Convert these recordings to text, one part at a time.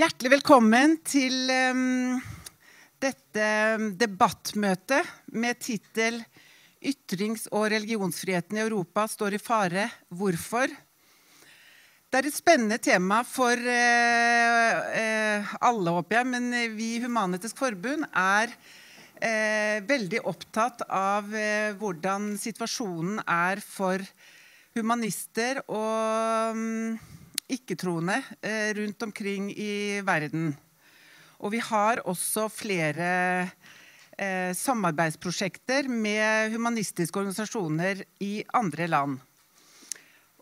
Hjertelig velkommen til um, dette debattmøtet med tittel 'Ytrings- og religionsfriheten i Europa står i fare. Hvorfor?' Det er et spennende tema for uh, uh, alle, håper jeg, men vi i Human-Etisk Forbund er uh, veldig opptatt av hvordan situasjonen er for humanister og um, ikke-troende eh, rundt omkring i verden. Og vi har også flere eh, samarbeidsprosjekter med humanistiske organisasjoner i andre land.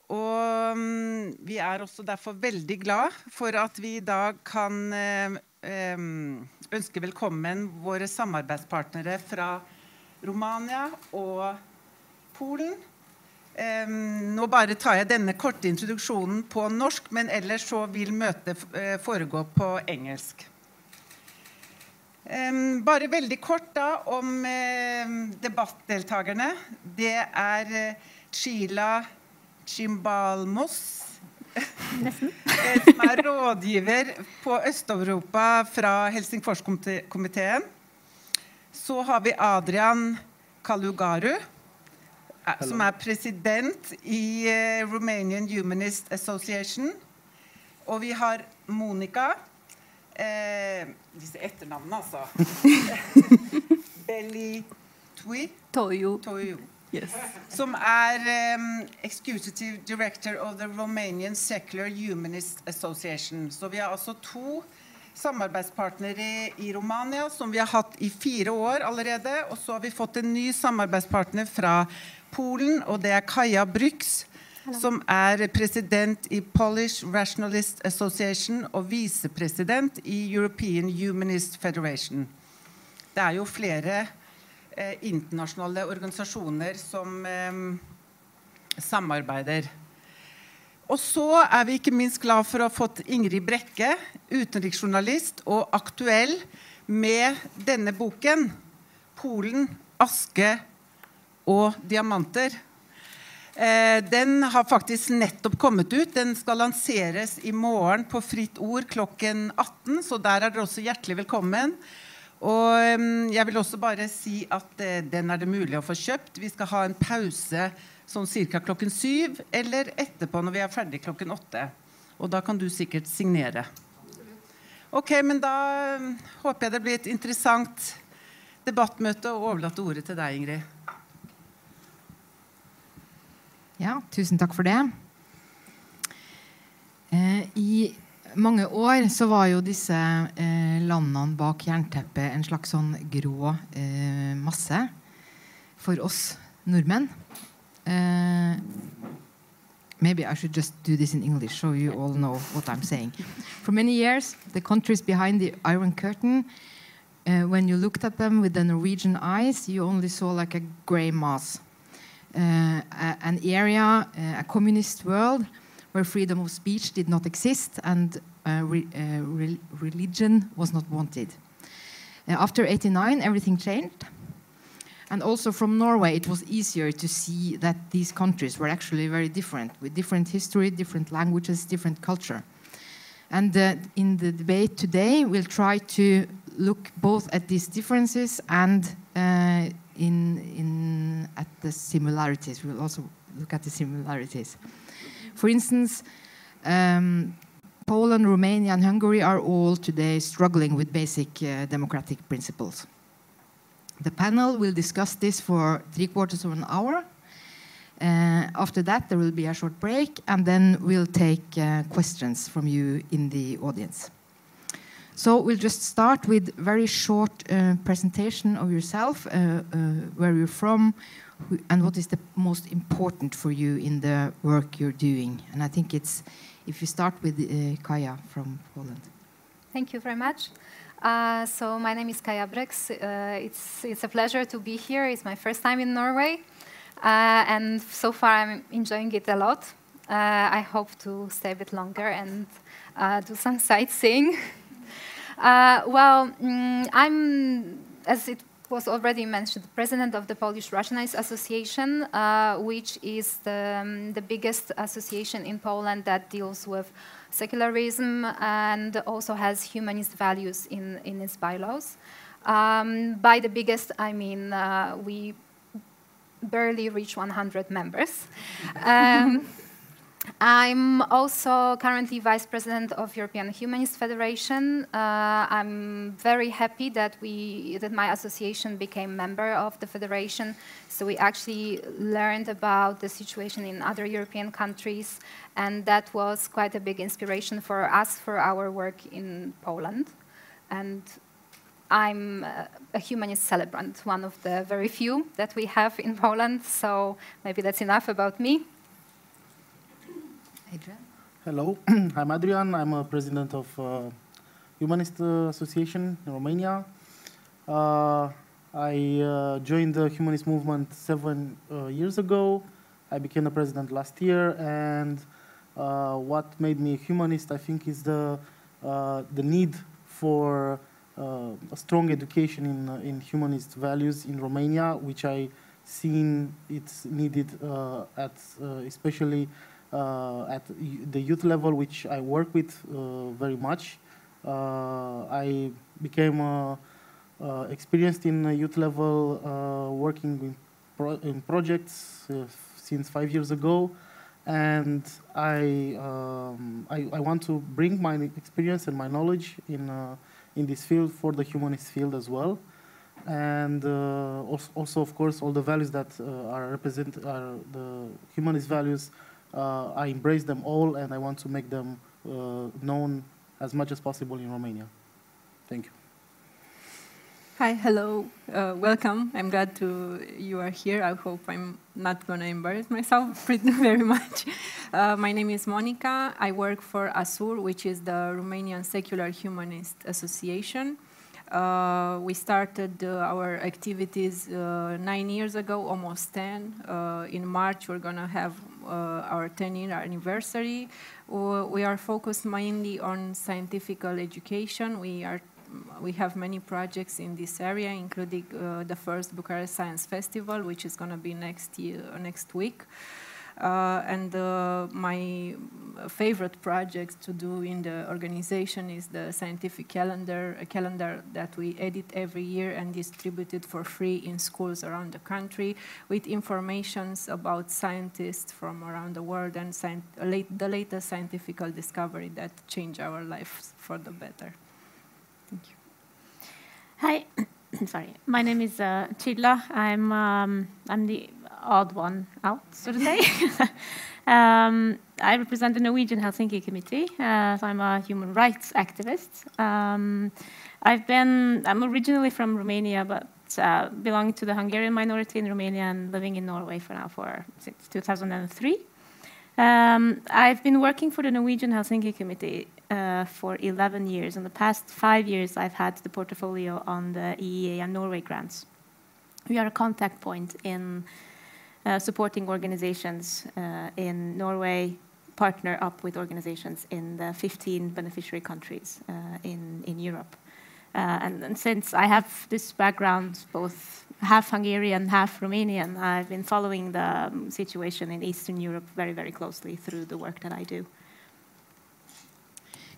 Og um, vi er også derfor veldig glad for at vi i dag kan eh, ønske velkommen våre samarbeidspartnere fra Romania og Polen nå bare tar jeg denne korte introduksjonen på norsk, men ellers så vil møtet uh, foregå på engelsk. Um, bare veldig kort da om uh, debattdeltakerne. Det er Chila Chimbalmos. som er rådgiver på Øst-Europa fra Helsingforskomiteen. Så har vi Adrian Kalugaru som er president i uh, Romanian Humanist Association. Og vi har Monica eh, Disse etternavnene, altså. Belly Tui. Toyo. Toyo. Yes. Som er um, Executive Director of the Romanian Secular Humanist Association. Så vi har altså to samarbeidspartnere i Romania som vi har hatt i fire år allerede. Og så har vi fått en ny samarbeidspartner fra Polen, og det er Kaja Bryx, som er president i Polish Rationalist Association og visepresident i European Humanist Federation. Det er jo flere eh, internasjonale organisasjoner som eh, samarbeider. Og så er vi ikke minst glad for å ha fått Ingrid Brekke, utenriksjournalist og aktuell med denne boken, 'Polen aske og diamanter. Eh, den har faktisk nettopp kommet ut. Den skal lanseres i morgen på Fritt Ord klokken 18, så der er dere også hjertelig velkommen. Og jeg vil også bare si at eh, den er det mulig å få kjøpt. Vi skal ha en pause sånn ca. klokken syv, eller etterpå når vi er ferdig klokken åtte. Og da kan du sikkert signere. Ok, men da håper jeg det blir et interessant debattmøte og overlater ordet til deg, Ingrid. Ja, tusen takk for det. Eh, I mange år så var jo disse eh, landene bak jernteppet en slags sånn grå eh, masse for oss nordmenn. Eh, maybe I should just do this in English so you all know what I'm saying. For many years, the countries behind the Iron Curtain, uh, when you looked at them with the Norwegian eyes, you only saw like a gray mass. Uh, an area, uh, a communist world, where freedom of speech did not exist and uh, re re religion was not wanted. after 89, everything changed. And also from Norway, it was easier to see that these countries were actually very different, with different history, different languages, different culture. And uh, in the debate today, we'll try to look both at these differences and uh, in, in, at the similarities. We'll also look at the similarities. For instance, um, Poland, Romania, and Hungary are all today struggling with basic uh, democratic principles. The panel will discuss this for three quarters of an hour. Uh, after that, there will be a short break, and then we'll take uh, questions from you in the audience. So we'll just start with very short uh, presentation of yourself, uh, uh, where you're from, and what is the most important for you in the work you're doing. And I think it's, if you start with uh, Kaja from Poland. Thank you very much. Uh, so my name is Kaja Bryx. Uh, it's, it's a pleasure to be here. It's my first time in Norway. and so far I'm enjoying it a lot. I hope to stay a bit longer and do some sightseeing. Uh, well, mm, I'm, as it was already mentioned, president of the Polish Rationalist Association, uh, which is the, um, the, biggest association in Poland that deals with secularism and also has humanist values in, in its bylaws. Um, by the biggest, I mean uh, we barely reach 100 members. Um, I'm also currently vice president of European Humanist Federation. Uh, I'm very happy that we that my association became member of the federation. So we actually learned about the situation in other European countries, and that was quite a big inspiration for us for our work in Poland. And I'm a humanist celebrant, one of the very few that we have in Poland. So maybe that's enough about me. Adrian? Hello, I'm Adrian. I'm a president of uh, Humanist uh, Association in Romania. Uh, I uh, joined the humanist movement seven uh, years ago. I became the president last year, and uh, what made me a humanist, I think, is the the need for a strong education in in humanist values in Romania, which I seen it's needed at especially uh, at the youth level, which I work with uh, very much. Uh, I became experienced in youth level working in, pro in projects since five years ago and I, um, I, I, want to bring my experience and my knowledge in, uh, in this field for the humanist field as well. And uh, also, also, of course, all the values that uh, are represent are the humanist values uh, I embrace them all and I want to make them uh, known as much as possible in Romania. Thank you. Hi, hello, uh, welcome. I'm glad to you are here. I hope I'm not going to embarrass myself pretty very much. Uh, my name is Monica. I work for ASUR, which is the Romanian Secular Humanist Association. Uh, we started uh, our activities uh, nine years ago, almost 10. Uh, in March, we're going to have uh, our 10 year anniversary. we are focused mainly on scientific education. We are we have many projects in this area, including uh, the first Bucharest Science Festival, which is going to be next year, next week. Uh, and my favorite project to do in the organization is the scientific calendar, a calendar that we edit every year and distribute it for free in schools around the country with informations about scientists from around the world and the latest scientific discovery that change our lives for the better. Thank you. Hi. Sorry, my name is uh, Csilla. I'm um, I'm the odd one out, so to say. um, I represent the Norwegian Helsinki Committee, uh, so I'm a human rights activist. Um, I've been, I'm originally from Romania, but uh, belong to the Hungarian minority in Romania and living in Norway for now for since 2003. Um, I've been working for the Norwegian Helsinki Committee uh, for 11 years. In the past five years, I've had the portfolio on the EEA and Norway grants. We are a contact point in supporting organizations uh, in Norway, partner up with organizations in the 15 beneficiary countries uh, in, in Europe. And, and, since I have this background, both half Hungarian, half Romanian, I've been following the um, situation in Eastern Europe very, very closely through the work that I do.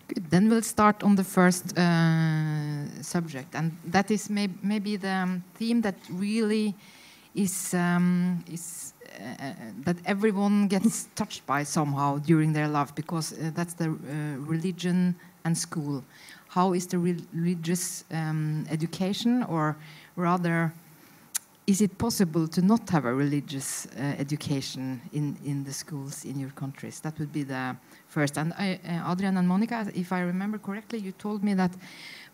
Good. Then we'll start on the first uh, subject, and that is may maybe the um, theme that really is um, is uh, uh, that everyone gets touched by somehow during their life because uh, that's the uh, religion and school. How is the re religious um, education, or rather, is it possible to not have a religious uh, education in in the schools in your countries? That would be the first. And I, uh, Adrian and Monica, if I remember correctly, you told me that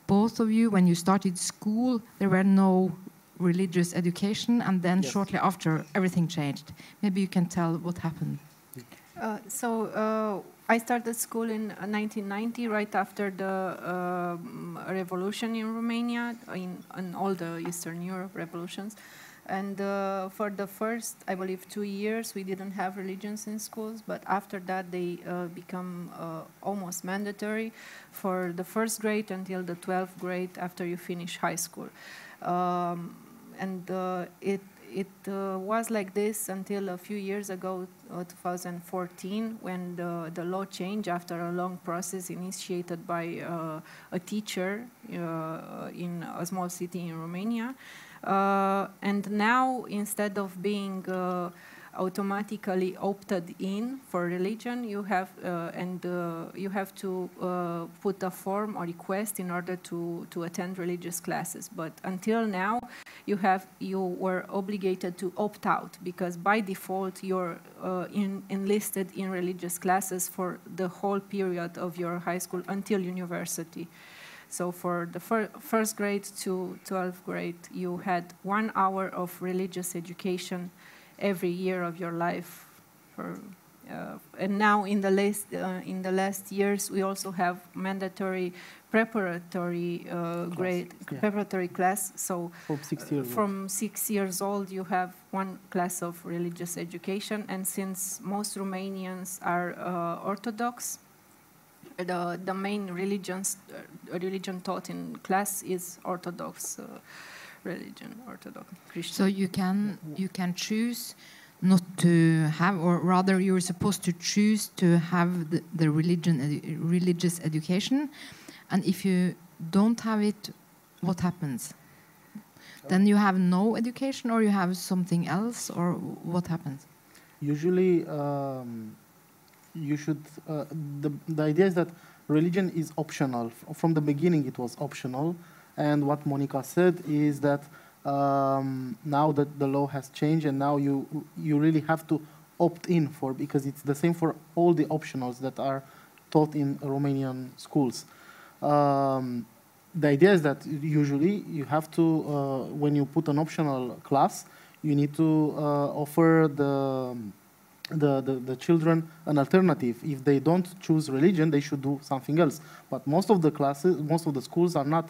both of you, when you started school, there were no religious education, and then yes. shortly after, everything changed. Maybe you can tell what happened. Uh, so uh, I started school in 1990, right after the uh, revolution in Romania, in, in, all the Eastern Europe revolutions. And uh, for the first, I believe, two years, we didn't have religions in schools, but after that, they uh, become uh, almost mandatory for the first grade until the 12th grade after you finish high school. Um, and uh, it it uh, was like this until a few years ago, uh, 2014, when the, the law changed after a long process initiated by uh, a teacher uh, in a small city in Romania. Uh, and now, instead of being automatically opted in for religion, you have uh, and uh, you have to uh, put a form or request in order to to attend religious classes. But until now, you have you were obligated to opt out because by default you're in, enlisted in religious classes for the whole period of your high school until university. So for the fir first grade to 12th grade, you had one hour of religious education every year of your life. For, uh, and now in the last uh, in the last years, we also have mandatory preparatory uh, grade yeah. preparatory class. So From six years old. from six years old, you have one class of religious education, and since most Romanians are uh, Orthodox, the the main religions uh, religion taught in class is Orthodox uh, religion, Orthodox Christian. So you can you can choose not to have, or rather, you're supposed to choose to have the, the religion edu religious education, and if you don't have it, what happens? Then you have no education, or you have something else, or what happens? Usually, um, you should. Uh, the the idea is that religion is optional. F- From the beginning, it was optional, and what Monica said is that um, now that the law has changed, and now you you really have to opt in for because it's the same for all the optionals that are taught in Romanian schools. Um, the idea is that usually you have to, uh, when you put an optional class, you need to uh, offer the, the, the, the children an alternative. If they don't choose religion, they should do something else. But most of the classes, most of the schools are not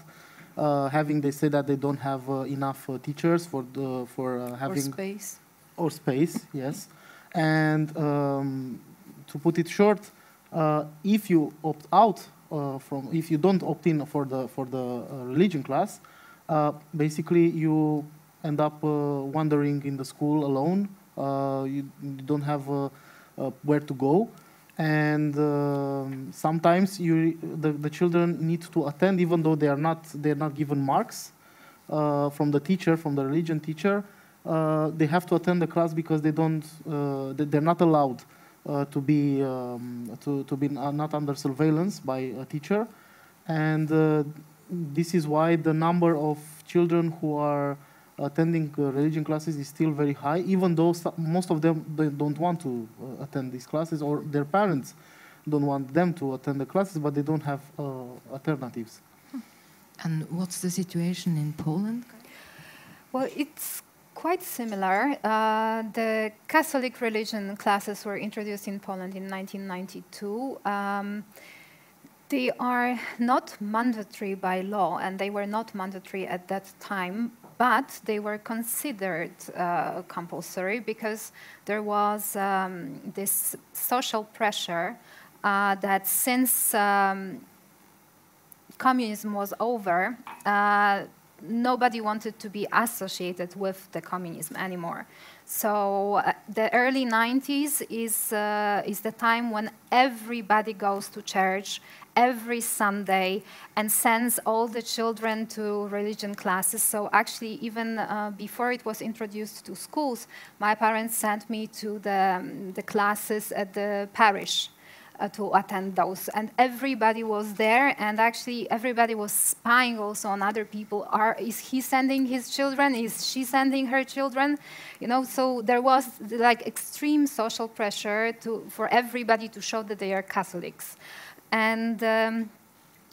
having, they say that they don't have uh, enough uh, teachers for, the, for uh, or having space. or space, yes. And um, to put it short, uh, if you opt out uh, from, if you don't opt in for the for the uh, religion class, uh, basically you end up uh, wandering in the school alone. Uh, you, you don't have uh, uh, where to go, and um, sometimes you the, the children need to attend even though they are not they are not given marks uh, from the teacher from the religion teacher. Uh, they have to attend the class because they don't uh, they- they're not allowed uh, to be um, to, to be not under surveillance by a teacher. And uh, this is why the number of children who are attending uh, religion classes is still very high even though so- most of them they don't want to uh, attend these classes or their parents don't want them to attend the classes but they don't have uh, alternatives And what's the situation in Poland? Well, it's quite similar. Uh, the Catholic religion classes were introduced in Poland in 1992. Um, they are not mandatory by law, and they were not mandatory at that time, but they were considered uh, compulsory because there was um, this social pressure uh, that since um, communism was over, uh, nobody wanted to be associated with the communism anymore. So uh, the early 90s is, uh, is the time when everybody goes to church every Sunday and sends all the children to religion classes. So actually, even uh, before it was introduced to schools, my parents sent me to the, um, the classes at the parish uh, to attend those. And everybody was there, and actually everybody was spying also on other people. Are is he sending his children? Is she sending her children? You know, so there was like extreme social pressure to for everybody to show that they are Catholics, and. Um,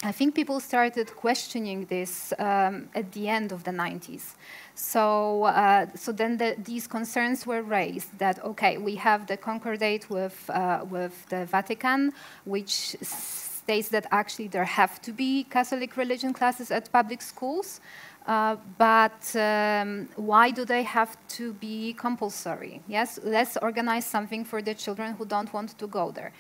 I think people started questioning this um, at the end of the 90s. So, uh, so then the, these concerns were raised that okay, we have the Concordate with uh, with the Vatican, which states that actually there have to be Catholic religion classes at public schools. Uh, but um, why do they have to be compulsory? Yes, let's organize something for the children who don't want to go there.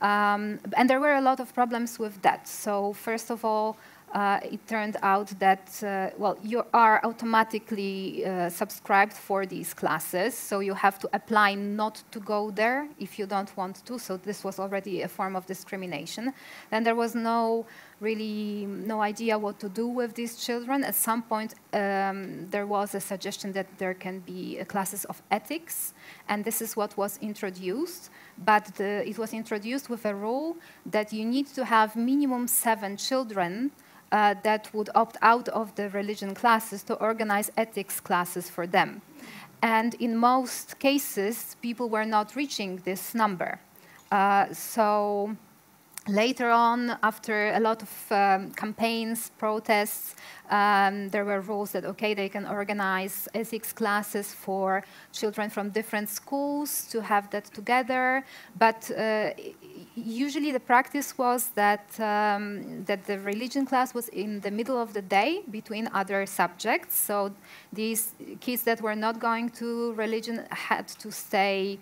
Um, and there were a lot of problems with that. So first of all, uh, it turned out that, uh, well, you are automatically uh, subscribed for these classes, so you have to apply not to go there if you don't want to, so this was already a form of discrimination. Then there was no really no idea what to do with these children. At some point, um, there was a suggestion that there can be classes of ethics, and this is what was introduced. But the, it was introduced with a rule that you need to have minimum seven children uh, that would opt out of the religion classes to organize ethics classes for them. And in most cases, people were not reaching this number. Uh, so later on, after a lot of um, campaigns, protests, um, there were rules that, okay, they can organize ethics classes for children from different schools to have that together. But uh, usually the practice was that, um, that the religion class was in the middle of the day between other subjects. So these kids that were not going to religion had to stay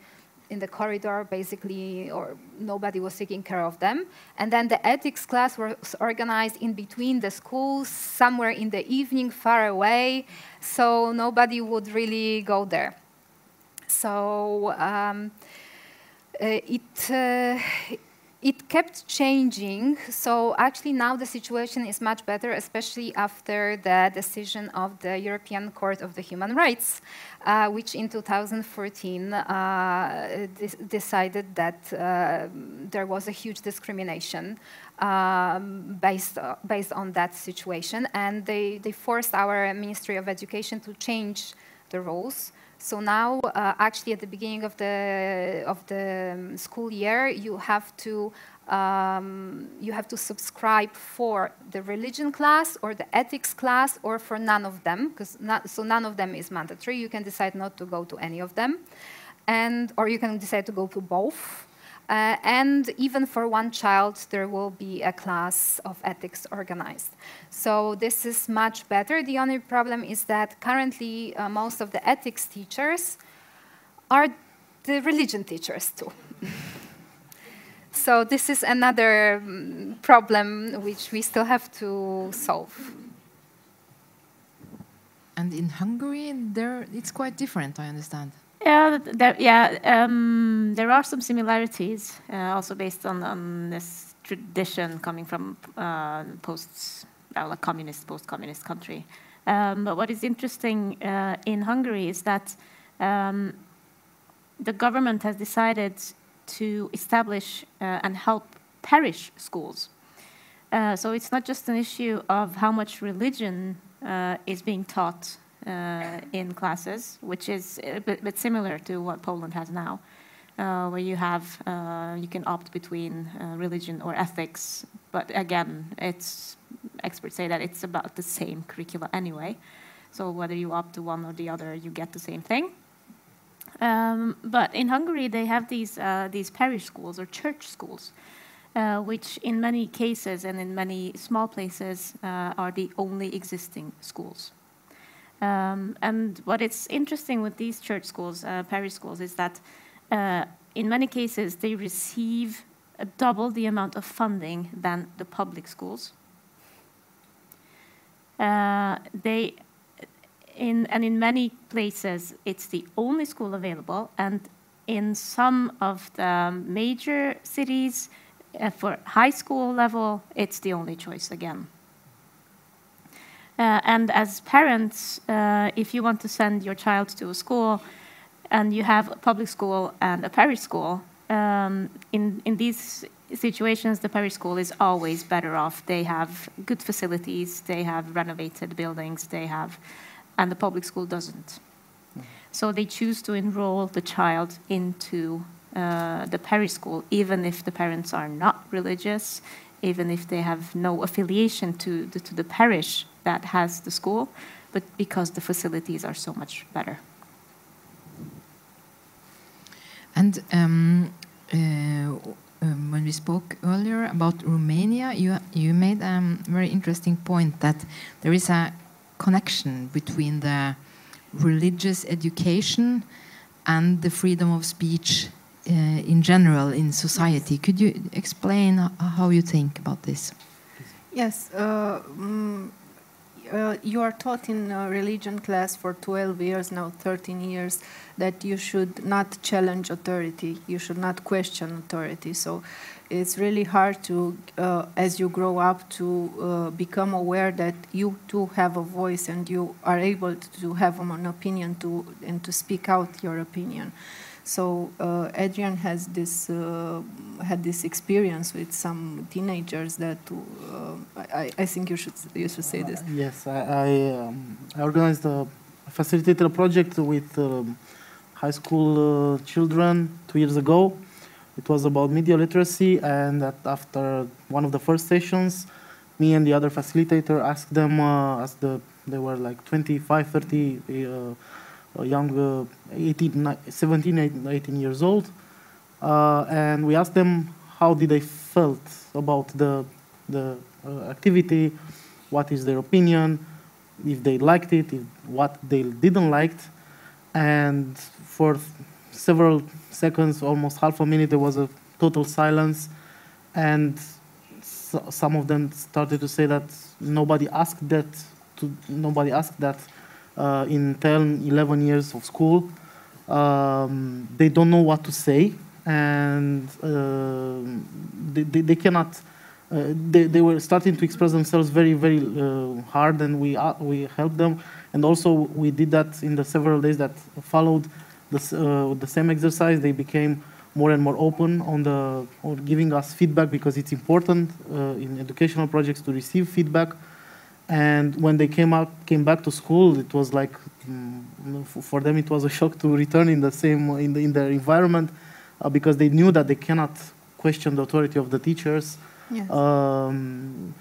in the corridor, basically, or nobody was taking care of them. And then the ethics class was organized in between the schools, somewhere in the evening, far away, so nobody would really go there. So um, it, uh, it kept changing. So actually now the situation is much better, especially after the decision of the European Court of the Human Rights, uh, which in 2014 uh, decided that uh, there was a huge discrimination um, based, uh, based on that situation. And they, they forced our Ministry of Education to change the rules. So now, uh, actually, at the beginning of the of the um, school year, you have to um, you have to subscribe for the religion class or the ethics class or for none of them, because so none of them is mandatory. You can decide not to go to any of them, and or you can decide to go to both. Uh, and even for one child, there will be a class of ethics organized. So this is much better. The only problem is that currently uh, most of the ethics teachers are the religion teachers too. so this is another um, problem which we still have to solve. And in Hungary, there it's quite different, I understand. Yeah, there, yeah. Um, there are some similarities, uh, also based on, on this tradition coming from uh, post, well, a communist, post-communist country. Um, but what is interesting uh, in Hungary is that um, the government has decided to establish uh, and help parish schools. Uh, so it's not just an issue of how much religion is being taught in classes, which is a bit, bit, similar to what Poland has now, uh, where you have uh, you can opt between uh, religion or ethics. But again, it's experts say that it's about the same curricula anyway. So whether you opt to one or the other, you get the same thing. Um, but in Hungary, they have these uh, these parish schools or church schools. Uh, which in many cases and in many small places uh, are the only existing schools. Um, and what is interesting with these church schools, uh, parish schools, is that uh, in many cases they receive double the amount of funding than the public schools. Uh, they, in, and in many places, it's the only school available, and in some of the major cities, uh, for high school level, it's the only choice again. Uh, and as parents, uh, if you want to send your child to a school and you have a public school and a parish school, um, in, in these situations, the parish school is always better off. They have good facilities, they have renovated buildings, they have, and the public school doesn't. So they choose to enroll the child into uh, the parish school, even if the parents are not religious, even if they have no affiliation to the, to the parish that has the school, but because the facilities are so much better. And um, uh, um, when we spoke earlier about Romania, you you made a um, very interesting point that there is a connection between the religious education and the freedom of speech uh, in general in society. Could you explain how you think about this? Yes. Uh, mm, uh, you are taught in religion class for 12 years, now 13 years, that you should not challenge authority, you should not question authority. So it's really hard to, uh, as you grow up, to uh, become aware that you too have a voice and you are able to have an opinion to and to speak out your opinion. So uh, Adrian has this uh, had this experience with some teenagers that uh, I, I, think you should you should say this. yes, I I, um, I organized a facilitated a project with um, high school uh, children two years ago. It was about media literacy, and after one of the first sessions, me and the other facilitator asked them, uh, as the they were like 25, 30 uh, young, uh, 18, 17, 18 years old, uh, and we asked them how did they felt about the the uh, activity, what is their opinion, if they liked it, if, what they didn't like, and for several seconds, almost half a minute, there was a total silence, and so, some of them started to say that nobody asked that. To, nobody asked that uh, in 10, 11 years of school. Um, they don't know what to say, and uh, they, they, they, cannot. Uh, they, they were starting to express themselves very, very uh, hard, and we uh, we helped them. And also, we did that in the several days that followed the, uh, the same exercise. They became more and more open on the on giving us feedback because it's important in educational projects to receive feedback and when they came out, came back to school, it was like um, for them it was a shock to return in the same in, the, in their environment uh, because they knew that they cannot question the authority of the teachers. Yes. Um,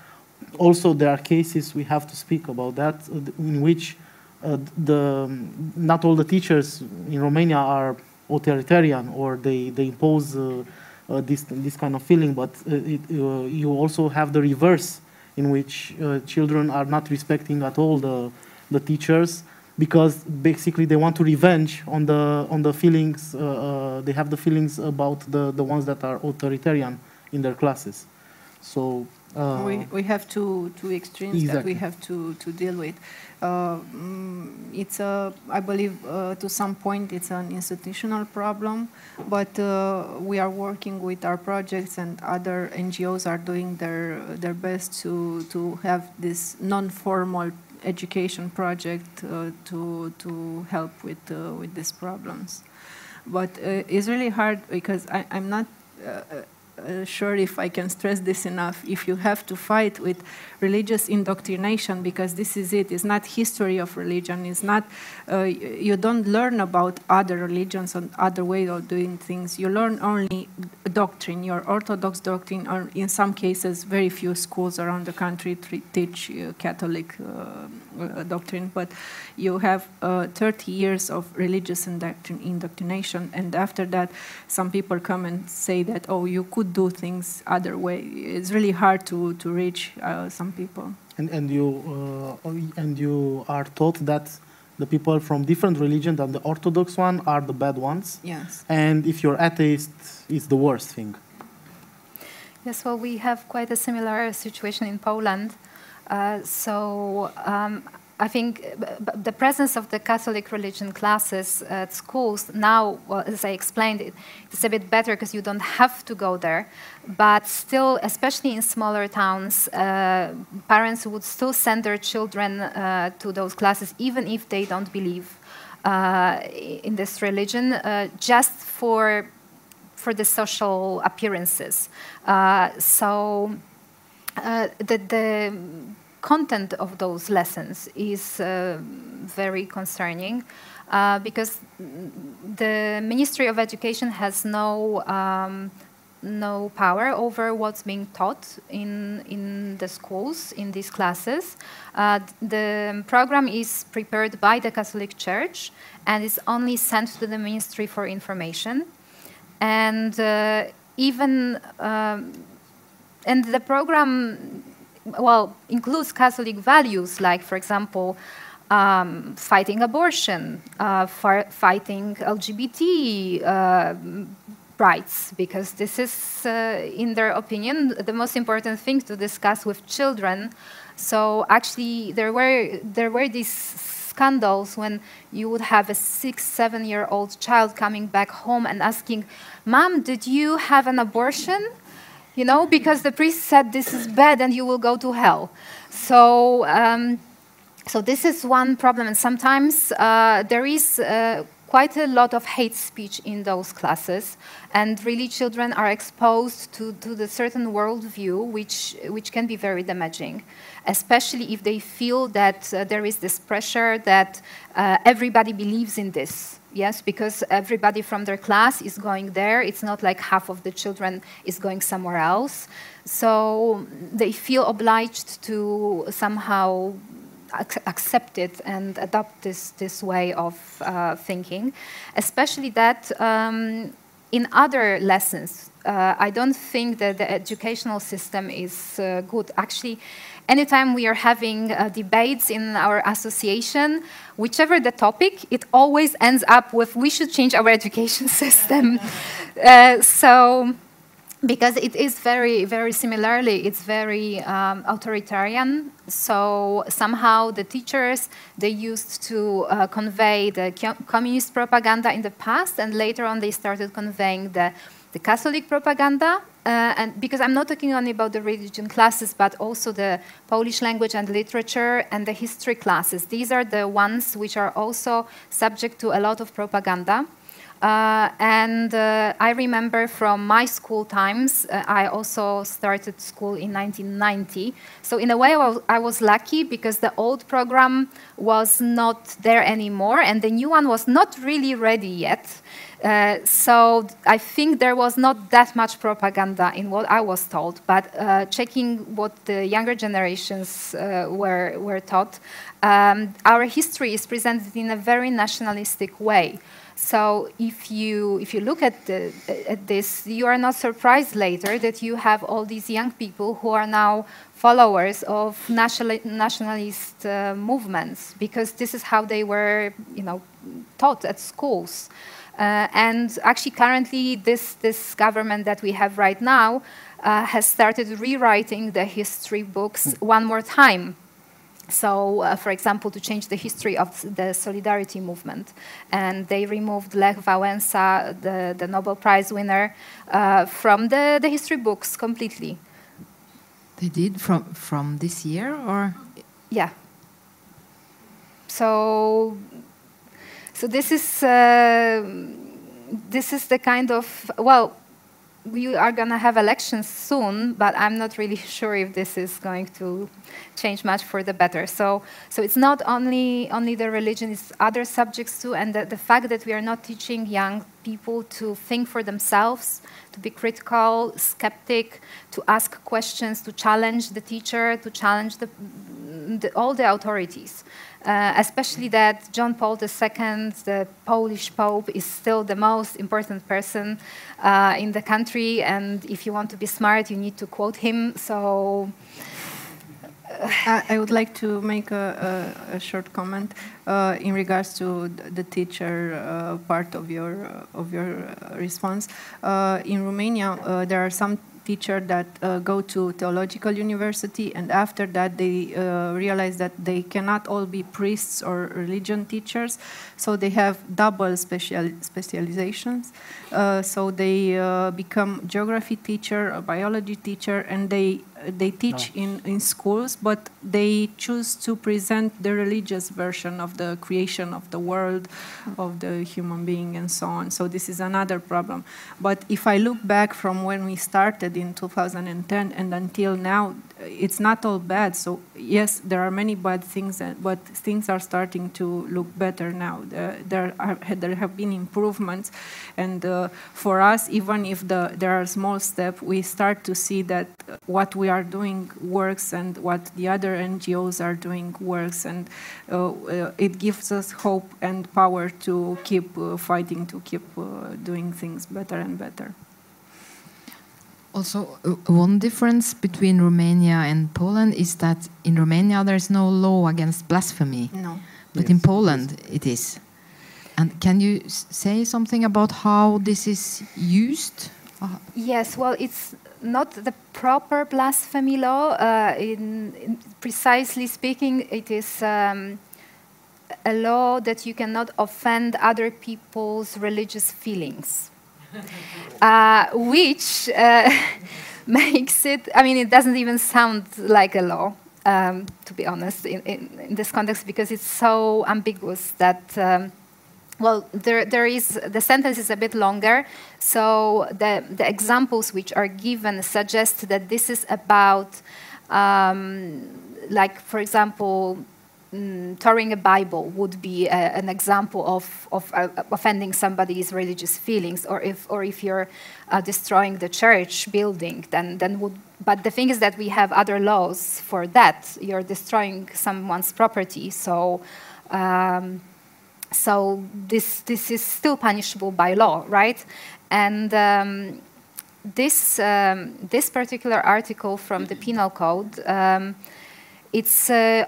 also, there are cases we have to speak about that uh, in which uh, the not all the teachers in Romania are authoritarian or they they impose uh, uh, this this kind of feeling, but uh, it, you also have the reverse in which uh, children are not respecting at all the, the teachers because basically they want to revenge on the on the feelings uh, uh, they have the feelings about the the ones that are authoritarian in their classes so uh, we, we have two, two extremes exactly. that we have to, to deal with. Uh, mm, it's a, I believe, uh, to some point, it's an institutional problem, but uh, we are working with our projects, and other NGOs are doing their their best to to have this non-formal education project uh, to to help with uh, with these problems. But it's really hard because I, I'm not uh, sure if I can stress this enough. If you have to fight with religious indoctrination, because this is it, it's not history of religion, it's not, uh, you don't learn about other religions and other ways of doing things. You learn only doctrine, your orthodox doctrine, or in some cases, very few schools around the country teach uh, Catholic uh, uh, doctrine, but you have uh, 30 years of religious indoctrination, and after that, some people come and say that, oh, you could do things other way. It's really hard to to reach uh, some people. And and you uh, and you are taught that the people from different religion than the Orthodox one are the bad ones. Yes. And if you're atheist, it's the worst thing. Yes. Well, we have quite a similar situation in Poland. Uh, so um, I think the presence of the Catholic religion classes at schools now, well, as I explained, it, it's a bit better because you don't have to go there. But still, especially in smaller towns, uh, parents would still send their children uh, to those classes, even if they don't believe uh, in this religion, uh, just for for the social appearances. Uh, so uh, the, the content of those lessons is uh, very concerning uh, because the Ministry of Education has no um, no power over what's being taught in in the schools in these classes. Uh, the program is prepared by the Catholic Church and is only sent to the Ministry for Information, and uh, even um, and the program well, includes Catholic values, like, for example, um, fighting abortion, uh, fighting LGBT uh, rights, because this is, uh, in their opinion, the most important thing to discuss with children. So actually, there were there were these scandals when you would have a six, seven-year-old child coming back home and asking, "Mom, did you have an abortion?" You know, because the priest said this is bad and you will go to hell. So. Um, so this is one problem, and sometimes uh, there is uh, quite a lot of hate speech in those classes, and really children are exposed to, to the certain worldview, which, which can be very damaging, especially if they feel that uh, there is this pressure that uh, everybody believes in this. Yes, because everybody from their class is going there. It's not like half of the children is going somewhere else. So they feel obliged to somehow ac accept it and adopt this, this way of uh, thinking, especially that um, in other lessons, uh, I don't think that the educational system is uh, good. Actually, anytime we are having uh, debates in our association, whichever the topic, it always ends up with we should change our education system. Uh, so because it is very, very similarly, it's very um, authoritarian. So somehow the teachers, they used to uh, convey the communist propaganda in the past, and later on they started conveying the, the Catholic propaganda. Uh, and because I'm not talking only about the religion classes, but also the Polish language and literature and the history classes. These are the ones which are also subject to a lot of propaganda. Uh, and uh, I remember from my school times, uh, I also started school in 1990. So in a way, I was lucky because the old program was not there anymore, and the new one was not really ready yet. Uh, so I think there was not that much propaganda in what I was told, but uh, checking what the younger generations uh, were, were taught, um, our history is presented in a very nationalistic way. So if you if you look at the, at this, you are not surprised later that you have all these young people who are now followers of national, nationalist uh, movements because this is how they were, you know, taught at schools. Uh, and actually, currently, this this government that we have right now uh, has started rewriting the history books one more time so, uh, for example, to change the history of the solidarity movement. And they removed Lech Wałęsa, the, the Nobel Prize winner, uh, from the, the history books completely. They did from, from this year, or? Yeah. So, so this is, uh, this is the kind of, well, we are going to have elections soon, but I'm not really sure if this is going to change much for the better. So, so it's not only only the religion; it's other subjects too. And the, the fact that we are not teaching young people to think for themselves, to be critical, skeptic, to ask questions, to challenge the teacher, to challenge the, the, all the authorities. Uh, especially that John Paul II, the Polish Pope, is still the most important person uh, in the country. And if you want to be smart, you need to quote him. So. Uh, I would like to make a, a, a short comment uh, in regards to the teacher uh, part of your of your response. Uh, in Romania, there are some teacher that uh, go to theological university and after that they uh, realize that they cannot all be priests or religion teachers. So they have double special specializations. Uh, so they uh, become geography teacher a biology teacher and they they teach no. in, in schools, but they choose to present the religious version of the creation of the world, of the human being, and so on. So this is another problem. But if I look back from when we started in 2010 and until now, it's not all bad. So yes, there are many bad things, but things are starting to look better now. There, are, there have been improvements, and uh, for us, even if the, there are small steps, we start to see that what we are doing works and what the other NGOs are doing works, and uh, uh, it gives us hope and power to keep uh, fighting, to keep uh, doing things better and better. Also, uh, one difference between Romania and Poland is that in Romania there is no law against blasphemy, No. but Yes, in Poland it is. And can you say something about how this is used? Yes, well, it's not the proper blasphemy law. Uh, in, in precisely speaking, it is um, a law that you cannot offend other people's religious feelings, uh, which uh, makes it. I mean, it doesn't even sound like a law. Um, to be honest, in, in, in this context, because it's so ambiguous that um, well, there, there is the sentence is a bit longer, so the the examples which are given suggest that this is about, um, like for example, mm, tearing a Bible would be a, an example of of uh, offending somebody's religious feelings, or if or if you're uh, destroying the church building, then then would. But the thing is that we have other laws for that. You're destroying someone's property, so. Um, so this this is still punishable by law, right? And um, this um, this particular article from the penal code, um, it's uh,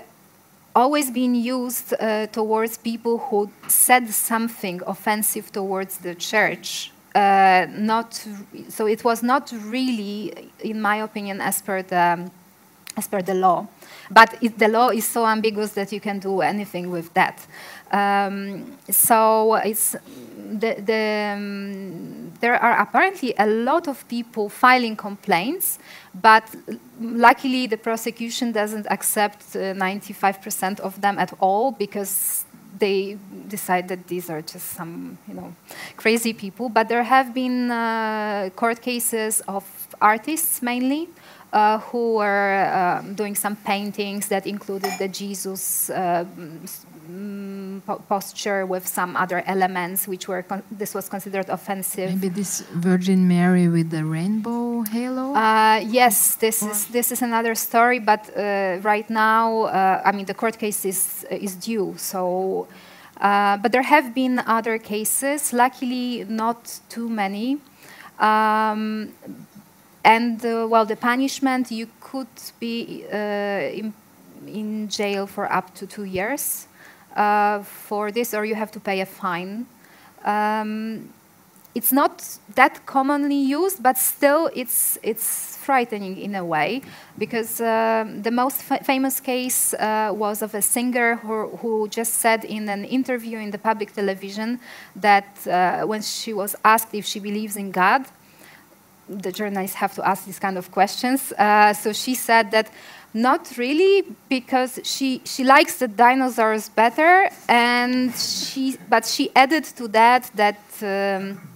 always been used uh, towards people who said something offensive towards the church. Uh, not so it was not really, in my opinion, as per the as per the law. But it, the law is so ambiguous that you can do anything with that. Um, so it's the, the, um, there are apparently a lot of people filing complaints, but luckily the prosecution doesn't accept 95% of them at all because they decide that these are just some, you know, crazy people. But there have been uh, court cases of artists mainly uh, who were um, doing some paintings that included the Jesus uh, mm, posture with some other elements, which were con- this was considered offensive. maybe this Virgin Mary with the rainbow halo? Uh, yes, this is this is another story, but uh, right now, uh, I mean, the court case is is due. So, uh, but there have been other cases. Luckily, not too many. Um, and uh, well, the punishment you could be uh, in, in jail for up to two years uh, for this, or you have to pay a fine. Um, it's not that commonly used, but still it's it's frightening in a way because um, the most fa- famous case uh, was of a singer who, who just said in an interview in the public television that uh, when she was asked if she believes in God, the journalists have to ask these kind of questions. Uh, so she said that not really because she she likes the dinosaurs better, and she but she added to that that. Um,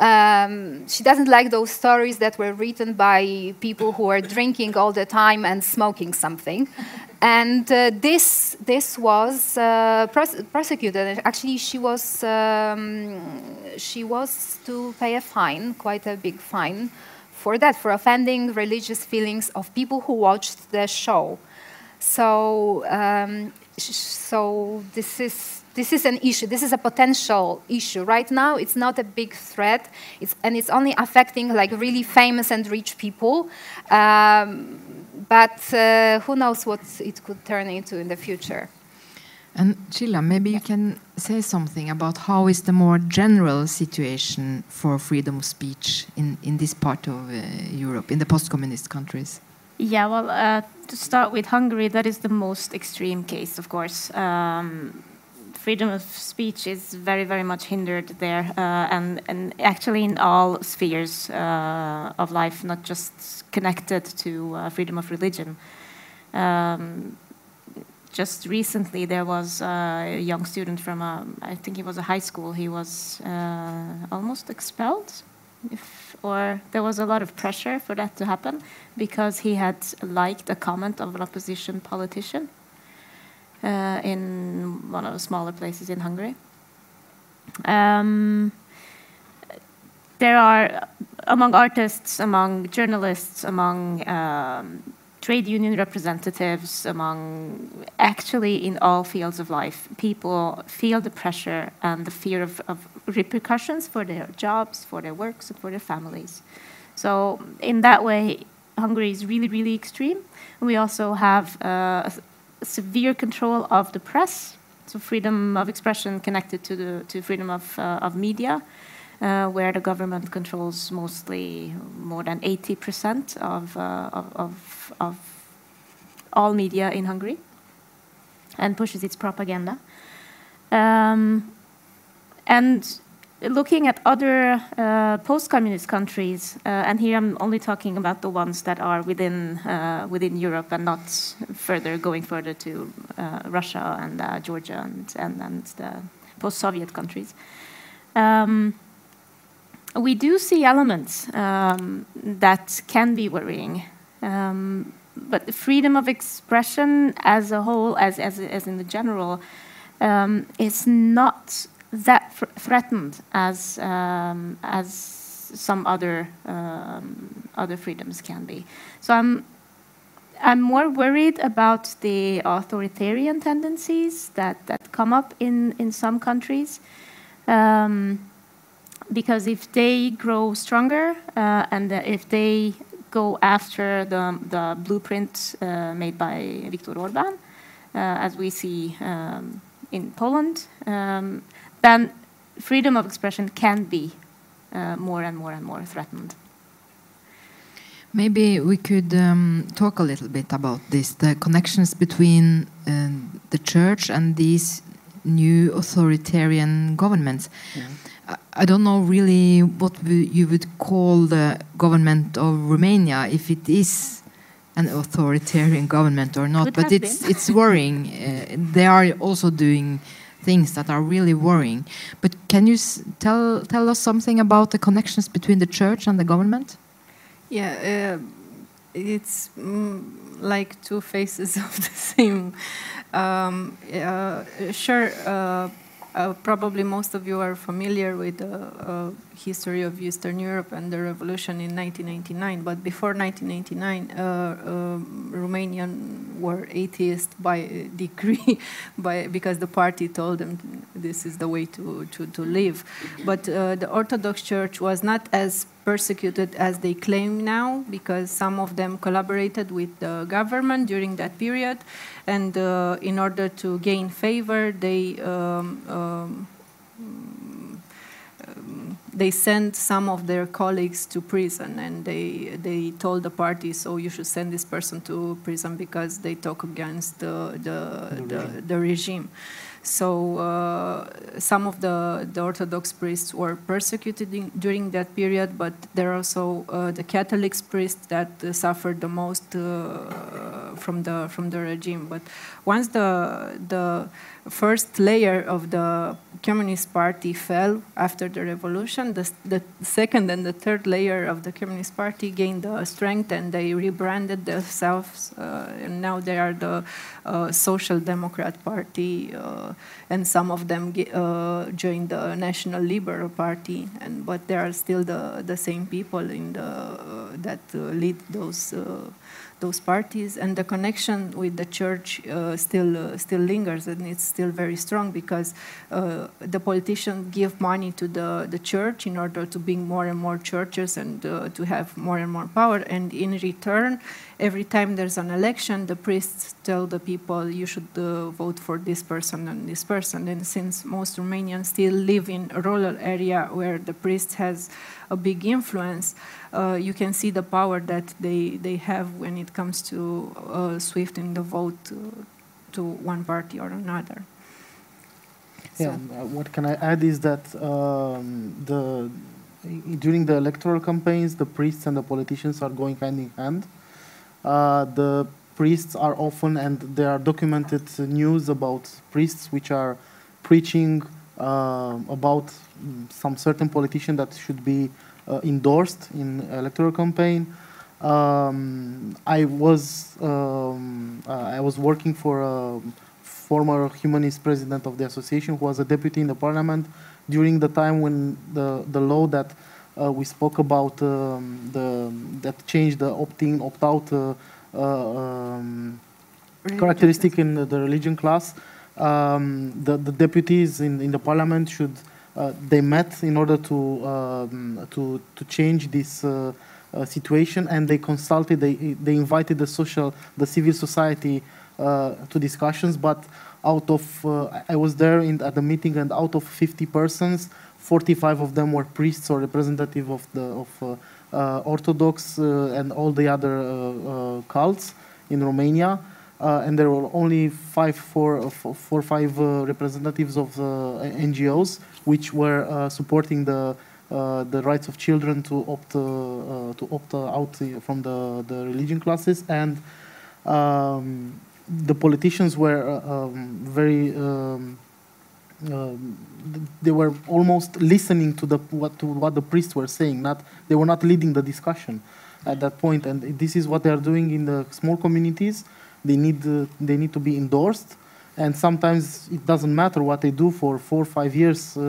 um, she doesn't like those stories that were written by people who are drinking all the time and smoking something. And uh, this, this was uh, pros- prosecuted. Actually, she was, um, she was to pay a fine, quite a big fine, for that, for offending religious feelings of people who watched the show. So, um, so this is this is an issue. This is a potential issue. Right now, it's not a big threat, it's, and it's only affecting like really famous and rich people. Um, but uh, who knows what it could turn into in the future? And Csilla, maybe you can say something about how is the more general situation for freedom of speech in, in this part of uh, Europe, in the post-communist countries? Yeah, well, uh, to start with Hungary, that is the most extreme case, of course. Um, freedom of speech is very, very much hindered there, uh, and, and actually in all spheres uh, of life, not just connected to uh, freedom of religion. Um, just recently, there was a young student from, a, I think he was a high school, he was uh, almost expelled. If, or there was a lot of pressure for that to happen because he had liked a comment of an opposition politician uh, in one of the smaller places in Hungary. Um, there are, among artists, among journalists, among um, trade union representatives, among actually in all fields of life, people feel the pressure and the fear of, of repercussions for their jobs, for their works, and for their families. So in that way, Hungary is really, really extreme. We also have uh, severe control of the press, so freedom of expression connected to the to freedom of uh, of media, uh, where the government controls mostly more than 80% of, uh, of, of, of all media in Hungary, and pushes its propaganda. Um, and looking at other uh, post-communist countries, uh, and here I'm only talking about the ones that are within uh, within Europe and not further going further to uh, Russia and uh, Georgia and, and, and the post-Soviet countries. Um, we do see elements um, that can be worrying. Um, but the freedom of expression as a whole, as, as, as in the general, um, is not that threatened as um, as some other um, other freedoms can be. So I'm I'm more worried about the authoritarian tendencies that, that come up in, in some countries. Um, because if they grow stronger uh, and if they go after the, the blueprint uh, made by Viktor Orban, uh, as we see um, in Poland, um, then freedom of expression can be uh, more and more and more threatened. Maybe we could um, talk a little bit about this the connections between uh, the church and these new authoritarian governments. Yeah. I, I don't know really what you would call the government of Romania, if it is an authoritarian government or not, Could but it's, it's worrying. Uh, they are also doing things that are really worrying. But can you tell tell us something about the connections between the church and the government? Yeah, uh, it's mm, like two faces of the same. Um, uh, sure. Uh, uh, probably most of you are familiar with the uh, history of Eastern Europe and the revolution in 1999. But before 1999, uh, um, Romanian were atheist by decree, by because the party told them this is the way to to, to live. But uh, the Orthodox Church was not as persecuted as they claim now because some of them collaborated with the government during that period and uh, in order to gain favor they um, um, they sent some of their colleagues to prison and they they told the party so you should send this person to prison because they talk against the the, the, the, the regime. So uh, some of the, the Orthodox priests were persecuted in, during that period, but there are also uh, the Catholic priests that uh, suffered the most uh, from the from the regime. But once the the first layer of the Communist Party fell after the revolution, the, the second and the third layer of the Communist Party gained uh, strength and they rebranded themselves. Uh, and now they are the uh, Social Democrat Party, uh, and some of them uh, joined the National Liberal Party. And but they are still the, the same people in the, uh, that lead those those parties, and the connection with the church uh, still uh, still lingers, and it's still very strong because uh, the politicians give money to the the church in order to bring more and more churches and uh, to have more and more power, and in return, every time there's an election, the priests tell the people you should uh, vote for this person and this person, and since most Romanians still live in a rural area where the priest has a big influence uh, you can see the power that they, they have when it comes to uh, swifting the vote to, to one party or another. Yeah, so. what can I add is that um, the during the electoral campaigns, the priests and the politicians are going hand in hand. Uh, the priests are often, and there are documented news about priests which are preaching uh, about mm, some certain politician that should be uh, endorsed in electoral campaign. Um, I was um, uh, I was working for a former humanist president of the association who was a deputy in the parliament during the time when the the law that uh, we spoke about um, the that changed the opt-in opt-out uh, uh, um, characteristic in the, the religion class. Um, the, the deputies in, in the parliament should uh, they met in order to um, to to change this uh, uh, situation, and they consulted. They they invited the social, the civil society uh, to discussions. But out of uh, I was there in, at the meeting, and out of 50 persons, 45 of them were priests or representative of the of uh, uh, Orthodox uh, and all the other uh, uh, cults in Romania. Uh, and there were only five, four, four, four five uh, representatives of uh, NGOs which were uh, supporting the uh, the rights of children to opt uh, uh, to opt out from the, the religion classes and um, the politicians were uh, um, very um, um, they were almost listening to the what to what the priests were saying not they were not leading the discussion at that point. point and this is what they are doing in the small communities they need uh, they need to be endorsed. And sometimes it doesn't matter what they do for four or five years uh,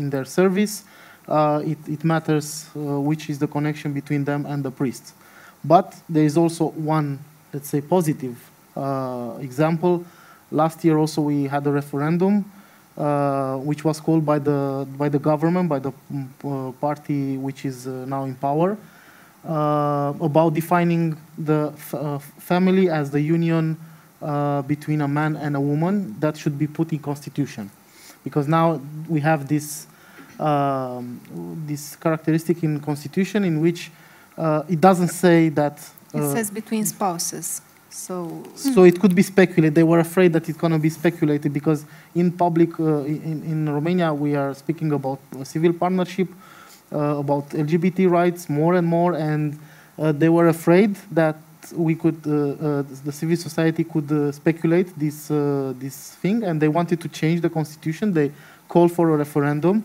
in their service uh, it, it matters uh, which is the connection between them and the priests. But there is also one let's say positive uh, example. Last year also we had a referendum uh, which was called by the by the government by the mm, uh, party which is uh, now in power about defining the f- uh, family as the union uh, between a man and a woman that should be put in constitution because now we have this um, this characteristic in constitution in which uh, it doesn't say that It uh, says between spouses. So so it could be speculated. They were afraid that it's going to be speculated because in public, uh, in, in Romania, we are speaking about uh, civil partnership, uh, about LGBT rights more and more, and uh, they were afraid that we could, uh, uh, the civil society could uh, speculate this uh, this thing, and they wanted to change the constitution. They called for a referendum.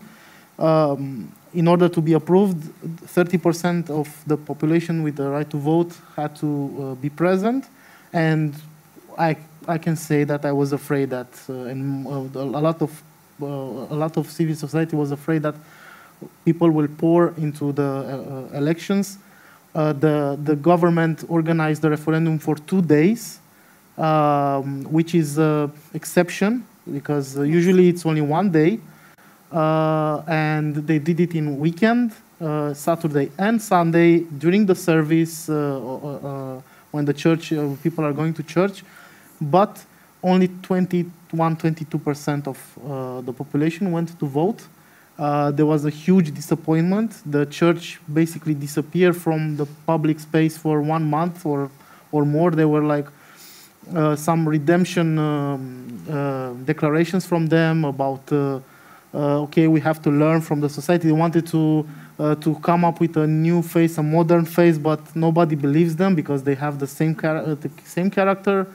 Um, in order to be approved, 30% of the population with the right to vote had to uh, be present, and I I can say that I was afraid that, uh, and uh, a lot of uh, a lot of civil society was afraid that people will pour into the uh, uh, elections. Uh, the the government organized the referendum for two days, um, which is an exception because usually it's only one day, and they did it in weekend, Saturday and Sunday during the service when the church people are going to church, but only 21, 22 percent of uh, the population went to vote. Uh, there was a huge disappointment. The church basically disappeared from the public space for one month or, or more. There were like uh, some redemption um, uh, declarations from them about uh, uh, okay, we have to learn from the society. They wanted to to come up with a new face, a modern face, but nobody believes them because they have the same char- the same character.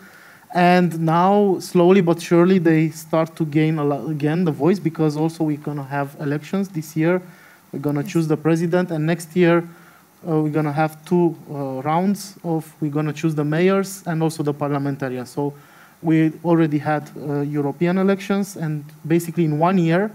And now, slowly but surely, they start to gain a lot, again the voice because also we're gonna have elections this year. We're gonna choose the president, and next year uh, we're gonna have two uh, rounds of we're gonna choose the mayors and also the parliamentarians. So we already had uh, European elections, and basically in one year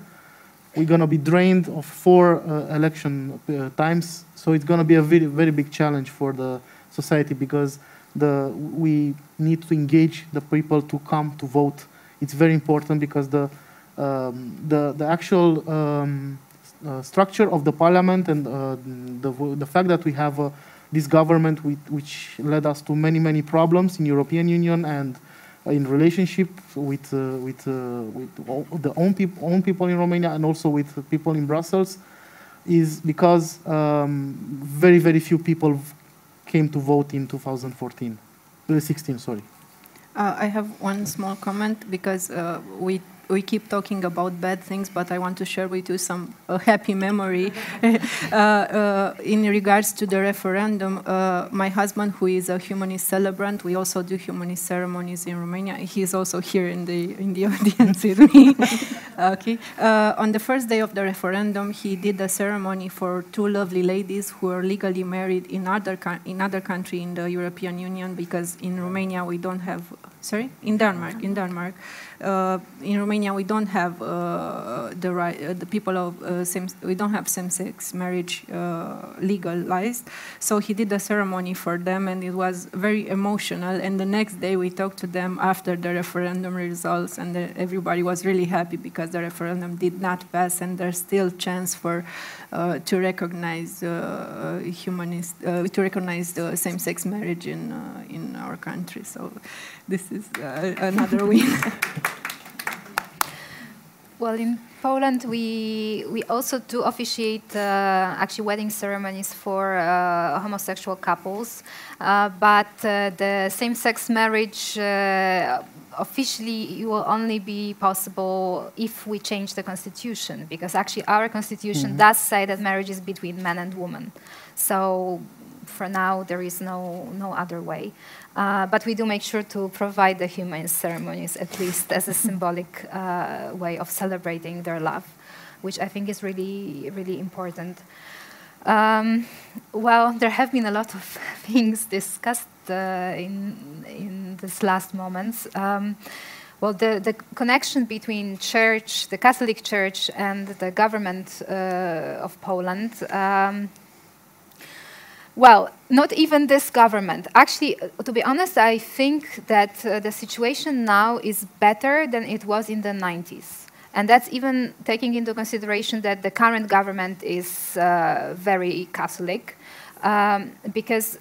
we're gonna be drained of four uh, election uh, times. So it's gonna be a very very big challenge for the society because the we need to engage the people to come to vote. It's very important because the um, the the actual um, uh, structure of the parliament and uh, the the fact that we have uh, this government with, which led us to many many problems in European Union and in relationship with uh, with uh, with the own people own people in Romania and also with people in Brussels is because um, very very few people came to vote in 2014 uh, 16 sorry. Uh, I have one small comment because uh, we we keep talking about bad things, but I want to share with you some happy memory uh, uh, in regards to the referendum. Uh, my husband, who is a humanist celebrant, we also do humanist ceremonies in Romania. He's also here in the in the audience with me. okay. Uh, on the first day of the referendum, he did a ceremony for two lovely ladies who are legally married in other in other country in the European Union because in Romania we don't have. Sorry, in Denmark. In Denmark, in Romania we don't have uh, the right, uh, the people of uh, same, we don't have same-sex marriage uh, legalized. So he did a ceremony for them, and it was very emotional. And the next day, we talked to them after the referendum results, and the, everybody was really happy because the referendum did not pass, and there's still chance for uh, to recognize uh, humanist, uh, to recognize the same-sex marriage in in our country. So this is another win. well, in Poland, we we also do officiate uh, actually wedding ceremonies for uh, homosexual couples, uh, but the same-sex marriage officially it will only be possible if we change the constitution because actually our constitution mm -hmm. does say that marriage is between man and woman. So for now there is no no other way. Uh, but we do make sure to provide the human ceremonies at least as a symbolic uh, way of celebrating their love which i think is really really important. Um, well, there have been a lot of things discussed in in this last moments. Um, well, the, the connection between church, the Catholic Church, and the government uh, of Poland. Um, well, not even this government. Actually, uh, to be honest, I think that uh, the situation now is better than it was in the 90s. And that's even taking into consideration that the current government is uh, very Catholic, um, because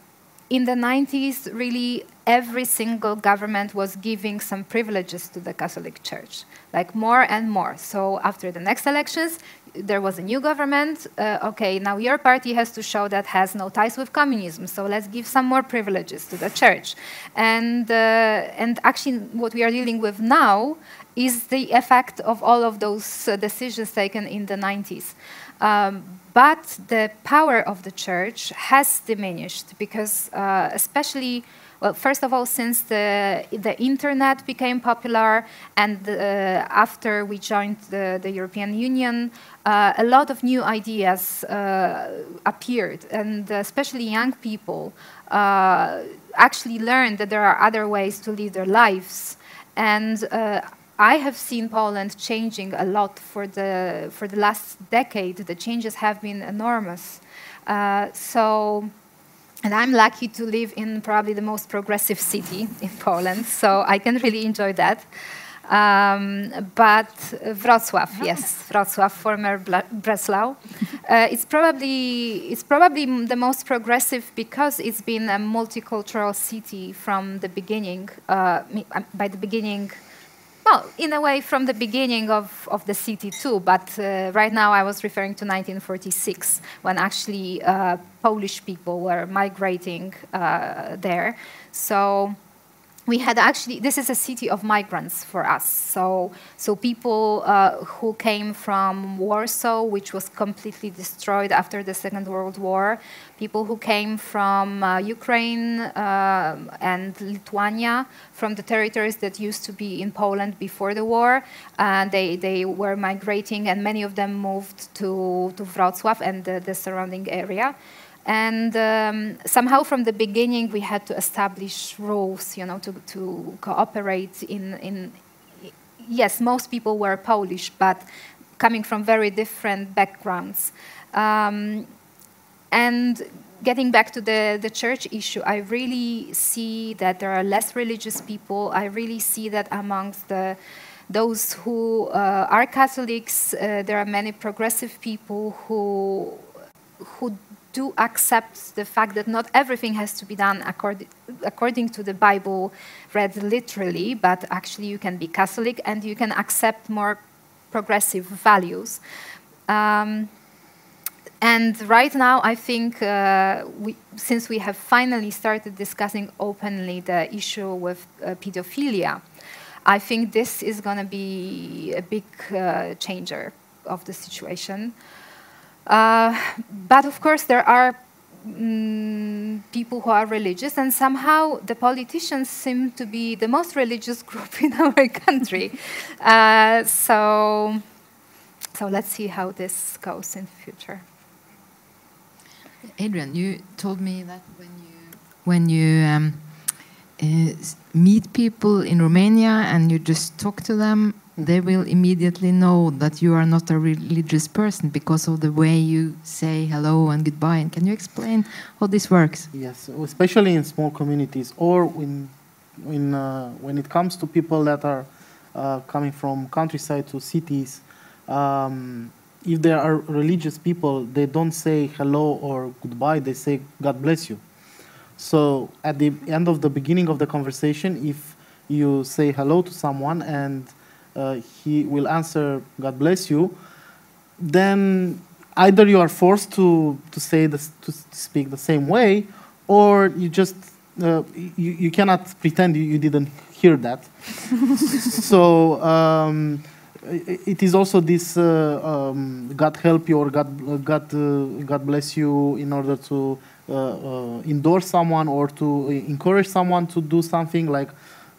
in the 90s, really every single government was giving some privileges to the Catholic Church, like more and more. So after the next elections, there was a new government. Uh, okay, now your party has to show that has no ties with communism. So let's give some more privileges to the church. And uh, and actually, what we are dealing with now is the effect of all of those uh, decisions taken in the 90s. Um, but the power of the church has diminished because, uh, especially, well, first of all, since the, the internet became popular and uh, after we joined the, the European Union, uh, a lot of new ideas uh, appeared, and especially young people uh, actually learned that there are other ways to live their lives. And uh, I have seen Poland changing a lot for the for the last decade. The changes have been enormous. Uh, so, and I'm lucky to live in probably the most progressive city in Poland. So I can really enjoy that. Um, but Wrocław, yes, Wrocław, former Breslau. Uh, it's probably it's probably the most progressive because it's been a multicultural city from the beginning. Uh, by the beginning well, in a way, from the beginning of, of the city too, but uh, right now I was referring to 1946 when actually uh, Polish people were migrating uh, there. So we had actually this is a city of migrants for us so so people uh, who came from warsaw which was completely destroyed after the second world war people who came from uh, ukraine uh, and lithuania from the territories that used to be in poland before the war and they, they were migrating and many of them moved to, to wrocław and the, the surrounding area and um, somehow from the beginning, we had to establish rules, you know, to, to cooperate in, in, yes, most people were Polish, but coming from very different backgrounds. Um, and getting back to the, the church issue, I really see that there are less religious people. I really see that amongst the those who uh, are Catholics, uh, there are many progressive people who who do accept the fact that not everything has to be done accord according to the Bible read literally, but actually you can be Catholic and you can accept more progressive values. Um, and right now, I think uh, we, since we have finally started discussing openly the issue with uh, pedophilia, I think this is going to be a big uh, changer of the situation. Uh, but of course, there are mm, people who are religious, and somehow the politicians seem to be the most religious group in our country. Uh, so, so let's see how this goes in the future. Adrian, you told me that when you when you um, uh, meet people in Romania and you just talk to them, they will immediately know that you are not a religious person because of the way you say hello and goodbye. And can you explain how this works? Yes, especially in small communities or when, when, uh, when it comes to people that are uh, coming from countryside to cities. Um, if there are religious people, they don't say hello or goodbye, they say God bless you. So at the end of the beginning of the conversation, if you say hello to someone and uh, he will answer God bless you, then either you are forced to, to say this, to speak the same way, or you just uh, you, you cannot pretend you, you didn't hear that. so um, it is also this uh, um, God help you or God God uh, God bless you in order to uh, endorse someone or to encourage someone to do something like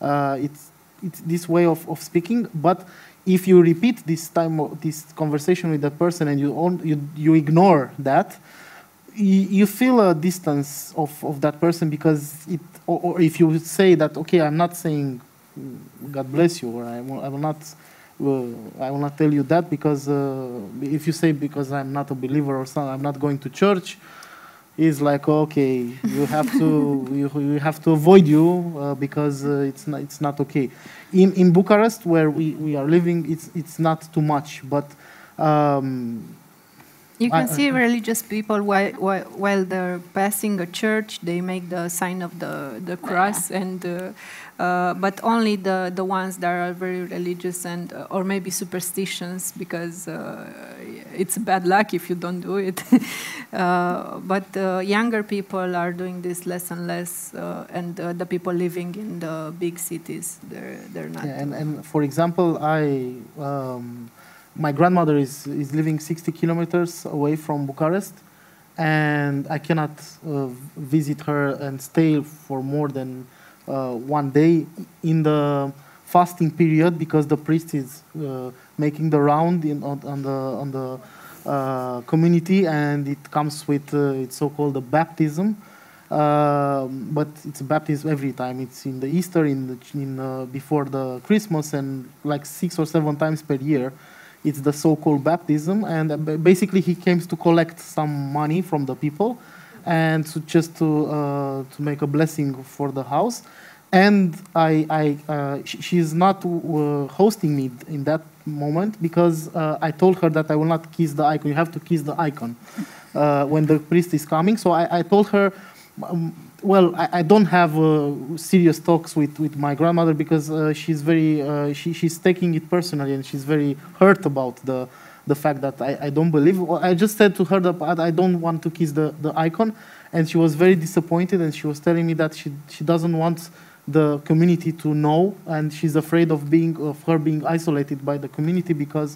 it's it's this way of, of speaking. But if you repeat this time this conversation with that person and you you you ignore that, you, you feel a distance of, of that person because it or, or if you say that okay I'm not saying God bless you or I will, I will not I will not tell you that because uh, if you say because I'm not a believer or something, I'm not going to church, is like okay, you have to you, you have to avoid you uh, because uh, it's not it's not okay. In in Bucharest where we, we are living, it's it's not too much, but. Um, you can I, see religious people while, while, while they're passing a church, they make the sign of the, the cross, and uh, but only the, the ones that are very religious and uh, or maybe superstitions because uh, it's bad luck if you don't do it. Uh, but younger people are doing this less and less, and the people living in the big cities, they're, they're not. Yeah, and, and for example, I. Um, my grandmother is, is living 60 kilometers away from Bucharest, and I cannot uh, visit her and stay for more than one day in the fasting period because the priest is uh, making the round in, on, on the, on the uh, community and it comes with uh, it's so-called the baptism. Um, but it's baptism every time. It's in the Easter, in, the, in uh, before the Christmas, and like six or seven times per year it's the so-called baptism, and uh, basically he came to collect some money from the people, and to just to uh, to make a blessing for the house. And I, I uh, she is not uh, hosting me in that moment because uh, I told her that I will not kiss the icon. You have to kiss the icon uh, when the priest is coming. So I, I told her. Um, well, I, I, don't have uh, serious talks with, with my grandmother because uh, she's very uh, she, she's taking it personally and she's very hurt about the the fact that I, I don't believe. I just said to her that I don't want to kiss the, the icon, and she was very disappointed and she was telling me that she she doesn't want the community to know and she's afraid of being of her being isolated by the community because,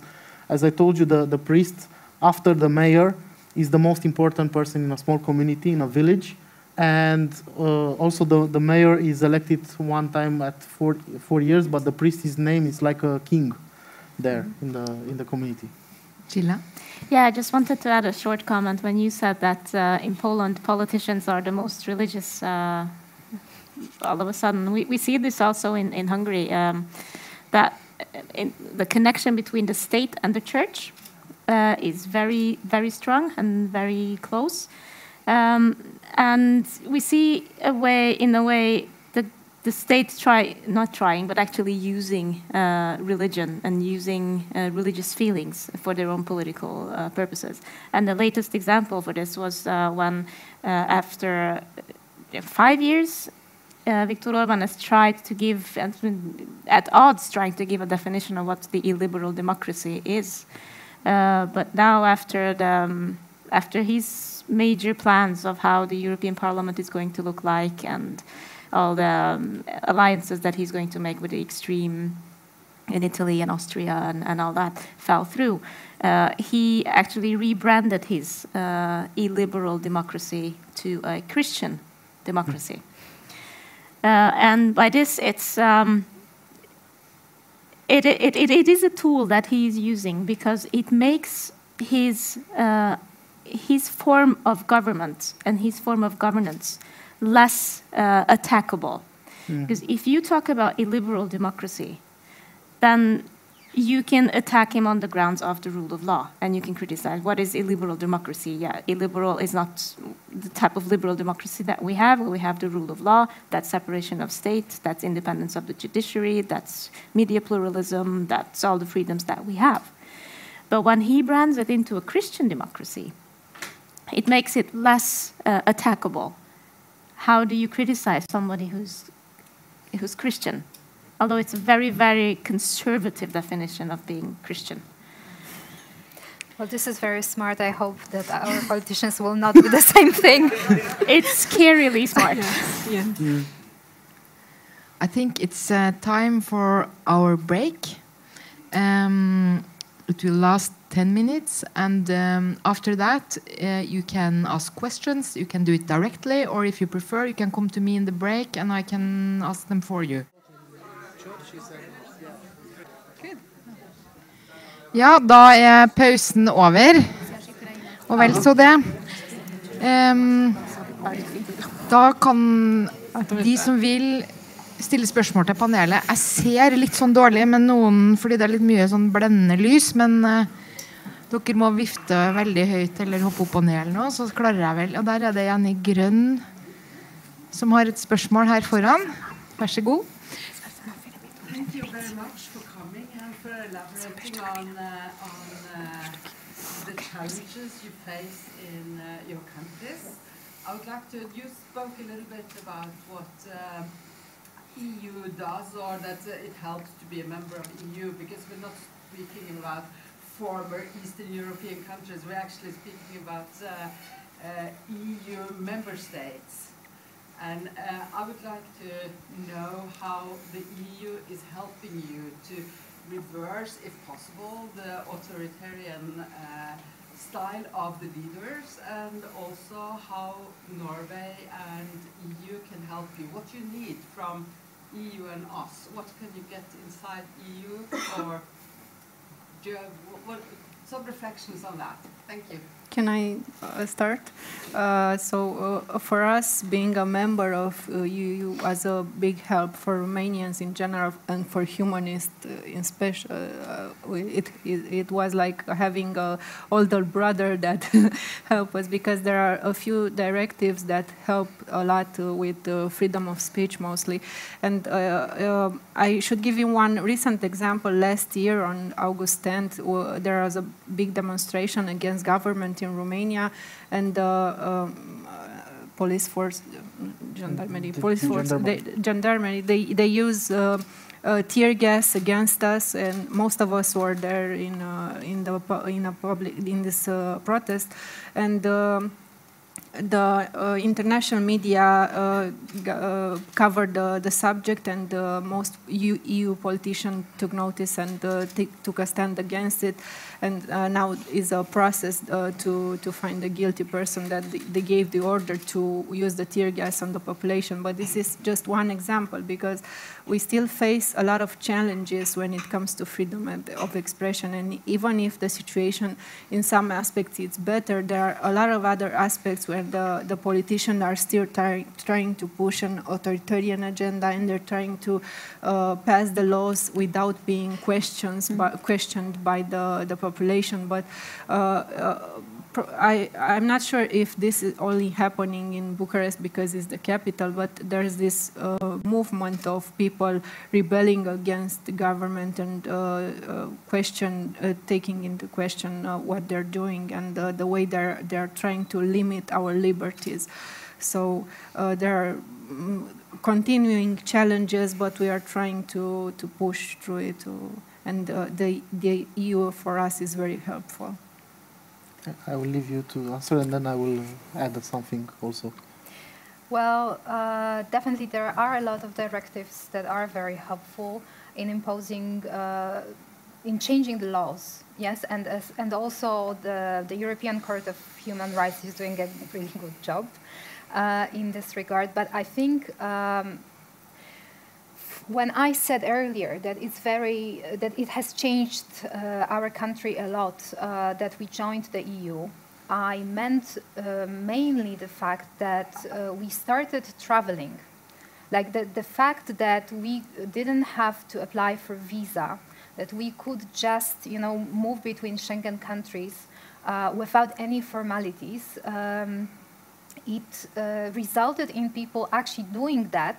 as I told you, the the priest after the mayor is the most important person in a small community in a village and uh, also the, the mayor is elected one time at four, four years, but the priest's name is like a king there in the, in the community. Csilla? Yeah, I just wanted to add a short comment when you said that uh, in Poland politicians are the most religious. Uh, all of a sudden, we, we see this also in, in Hungary um, that uh, in the connection between the state and the church uh, is very, very strong and very close. Um, and we see a way, in a way, the state try, not trying, but actually using uh, religion and using uh, religious feelings for their own political uh, purposes. And the latest example for this was uh, when, uh, after uh, five years, uh, Viktor Orban has tried to give, at odds, trying to give a definition of what the illiberal democracy is. but now, after the um, after his major plans of how the European Parliament is going to look like and all the um, alliances that he's going to make with the extreme in Italy and Austria and, and all that fell through. Uh, he actually rebranded his uh, illiberal democracy to a Christian democracy. Uh, and by this, it's um, it, it, it, it is a tool that he is using because it makes his uh, his form of government and his form of governance less uh, attackable. Because if you talk about illiberal democracy, then you can attack him on the grounds of the rule of law and you can criticize. What is illiberal democracy? Yeah illiberal is not the type of liberal democracy that we have we have the rule of law that's separation of state that's independence of the judiciary that's media pluralism that's all the freedoms that we have. But when he brands it into a christian democracy it makes it less uh, attackable how do you criticize somebody who's who's christian although it's a very, very conservative definition of being Christian. Well, this is very smart. I hope that our politicians will not do the same thing. it's scarily smart. Yeah. I think it's uh, time for our break. Um, it will last 10 minutes, and um, after that, uh, you can ask questions. You can do it directly, or if you prefer, you can come to me in the break and I can ask them for you. Ja, da er pausen over. Og vel så det. Um, da kan de som vil stille spørsmål til panelet Jeg ser litt sånn dårlig med noen fordi det er litt mye sånn blendende lys, men uh, dere må vifte veldig høyt eller hoppe opp og ned eller noe, så klarer jeg vel. Og der er det en i grønn som har et spørsmål her foran. Vær så god. Thank you very much for coming and for elaborating on, the challenges you face in uh, your countries. I would like to, you spoke a little bit about what uh, EU does or that uh, it helps to be a member of EU because we're not speaking about former Eastern European countries, we're actually speaking about uh, EU member states. And uh, I would like to know how the EU is helping you to reverse, if possible, the authoritarian uh, style of the leaders and also how Norway and EU can help you. What you need from EU and us. What can you get inside EU or do you have, what, some reflections on that? Thank you. Can I uh, start? Uh, so, uh, for us, being a member of EU uh, was a big help for Romanians in general and for humanists uh, in special. Uh, it, it, it, was like having an older brother that helped us because there are a few directives that help a lot with freedom of speech mostly. And I should give you one recent example. Last year on August 10th, there was a big demonstration against government in Romania, and the um, police force, gendarmerie, police force, they, gendarmerie, they they use. Uh, uh, tear gas against us, and most of us were there in uh, in the in a public in this uh, protest, and. Um, the uh, international media uh, uh, covered the subject, and most EU, EU, politicians took notice and took a stand against it. And now is a process to to find the guilty person that they gave the order to use the tear gas on the population. But this is just one example because we still face a lot of challenges when it comes to freedom of expression. And even if the situation in some aspects is better, there are a lot of other aspects where the, the politicians are still try, trying to push an authoritarian agenda and they're trying to uh, pass the laws without being questions, by, questioned by the, the population. But uh, uh, I, I'm not sure if this is only happening in Bucharest because it's the capital, but there's this uh, movement of people rebelling against the government and uh, uh, question, uh, taking into question uh, what they're doing and uh, the way they're, they're trying to limit our liberties. So there are mm, continuing challenges, but we are trying to, to push through it. To, and the, the EU for us is very helpful. I will leave you to answer and then I will add something also. Well, uh, definitely there are a lot of directives that are very helpful in imposing, uh, in changing the laws. Yes, and as, and also the, the European Court of Human Rights is doing a really good job uh, in this regard. But I think um, when I said earlier that it's very that it has changed uh, our country a lot uh, that we joined the EU, I meant uh, mainly the fact that uh, we started traveling Like the, the fact that we didn't have to apply for visa, that we could just, you know, move between Schengen countries uh, without any formalities. Um, it uh, resulted in people actually doing that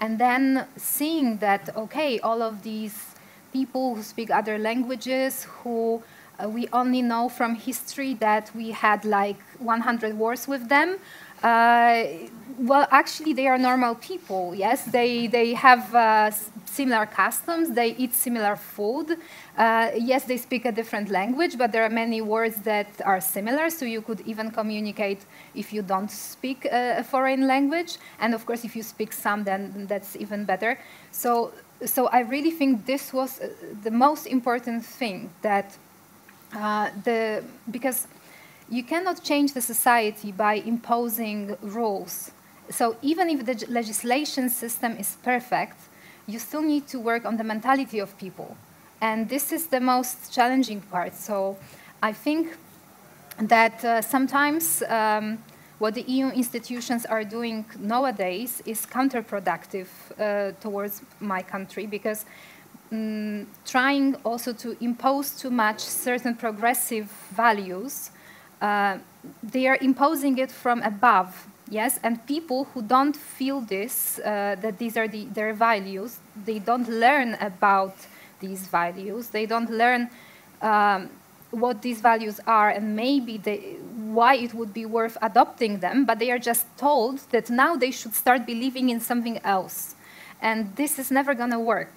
and then seeing that, okay, all of these people who speak other languages, who uh, we only know from history that we had like 100 wars with them, well, actually, they are normal people. Yes, they they have uh, similar customs. They eat similar food. Uh, yes, they speak a different language, but there are many words that are similar. So you could even communicate if you don't speak a, a foreign language. And of course, if you speak some, then that's even better. So so I really think this was uh, the most important thing that uh, the because you cannot change the society by imposing rules. So even if the legislation system is perfect, you still need to work on the mentality of people. And this is the most challenging part. So I think that uh, sometimes um, what the EU institutions are doing nowadays is counterproductive uh, towards my country because um, trying also to impose too much certain progressive values they are imposing it from above, yes, and people who don't feel this, uh, that these are the, their values, they don't learn about these values, they don't learn um, what these values are and maybe they, why it would be worth adopting them, but they are just told that now they should start believing in something else. And this is never going to work.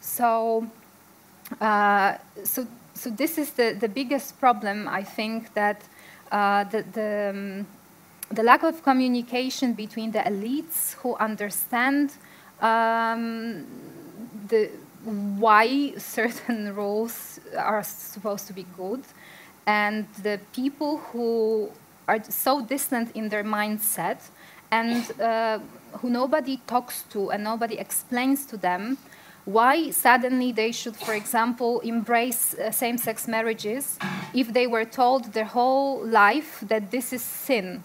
So, uh, so, so this is the, the biggest problem, I think, that uh, the, the, um, the, lack of communication between the elites who understand um, the, why certain rules are supposed to be good, and the people who are so distant in their mindset and uh, who nobody talks to and nobody explains to them why suddenly they should, for example, embrace uh, same sex marriages if they were told their whole life that this is sin.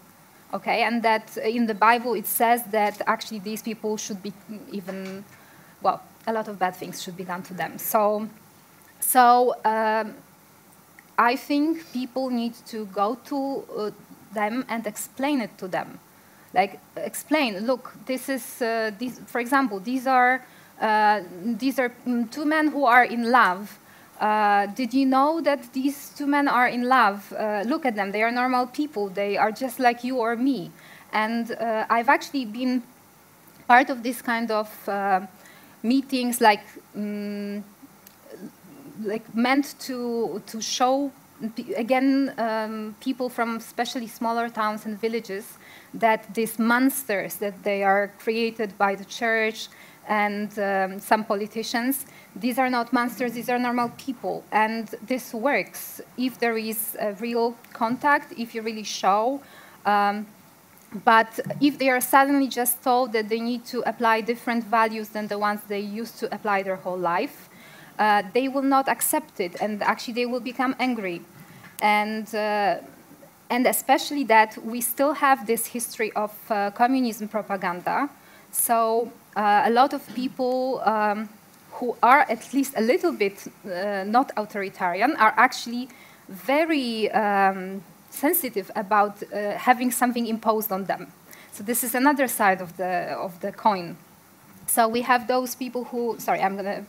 Okay, and that in the Bible it says that actually these people should be even, well, a lot of bad things should be done to them. So, so um, I think people need to go to uh, them and explain it to them. Like, explain, look, this is, uh, for example, these are uh, these are mm, two men who are in love. Uh, did you know that these two men are in love? Uh, look at them, they are normal people, they are just like you or me. And uh, I've actually been part of this kind of uh, meetings, like, um, like meant to, to show, again, um, people from especially smaller towns and villages that these monsters that they are created by the church, and um, some politicians. These are not monsters, these are normal people. And this works if there is a real contact, if you really show. Um, but if they are suddenly just told that they need to apply different values than the ones they used to apply their whole life, uh, they will not accept it and actually they will become angry. And, uh, and especially that we still have this history of uh, communism propaganda. So uh, a lot of people um, who are at least a little bit uh, not authoritarian are actually very um, sensitive about uh, having something imposed on them. So this is another side of the of the coin. So we have those people who. Sorry, I'm uh,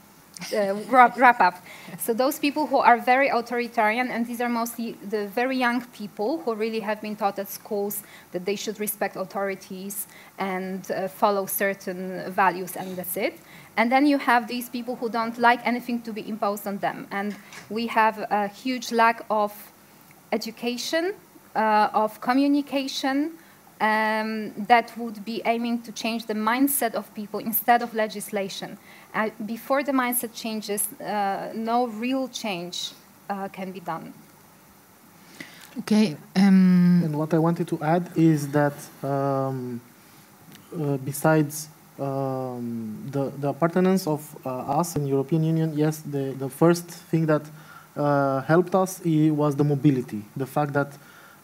wrap, wrap, up. So those people who are very authoritarian, and these are mostly the very young people who really have been taught at schools that they should respect authorities and uh, follow certain values, and that's it. And then you have these people who don't like anything to be imposed on them. And we have a huge lack of education, uh, of communication, um, that would be aiming to change the mindset of people instead of legislation. Uh, before the mindset changes, uh, no real change uh, can be done. Okay. Um, and what I wanted to add is that um, uh, besides um, the, the appartenance of uh, us in European Union, yes, the, the first thing that uh, helped us was the mobility. The fact that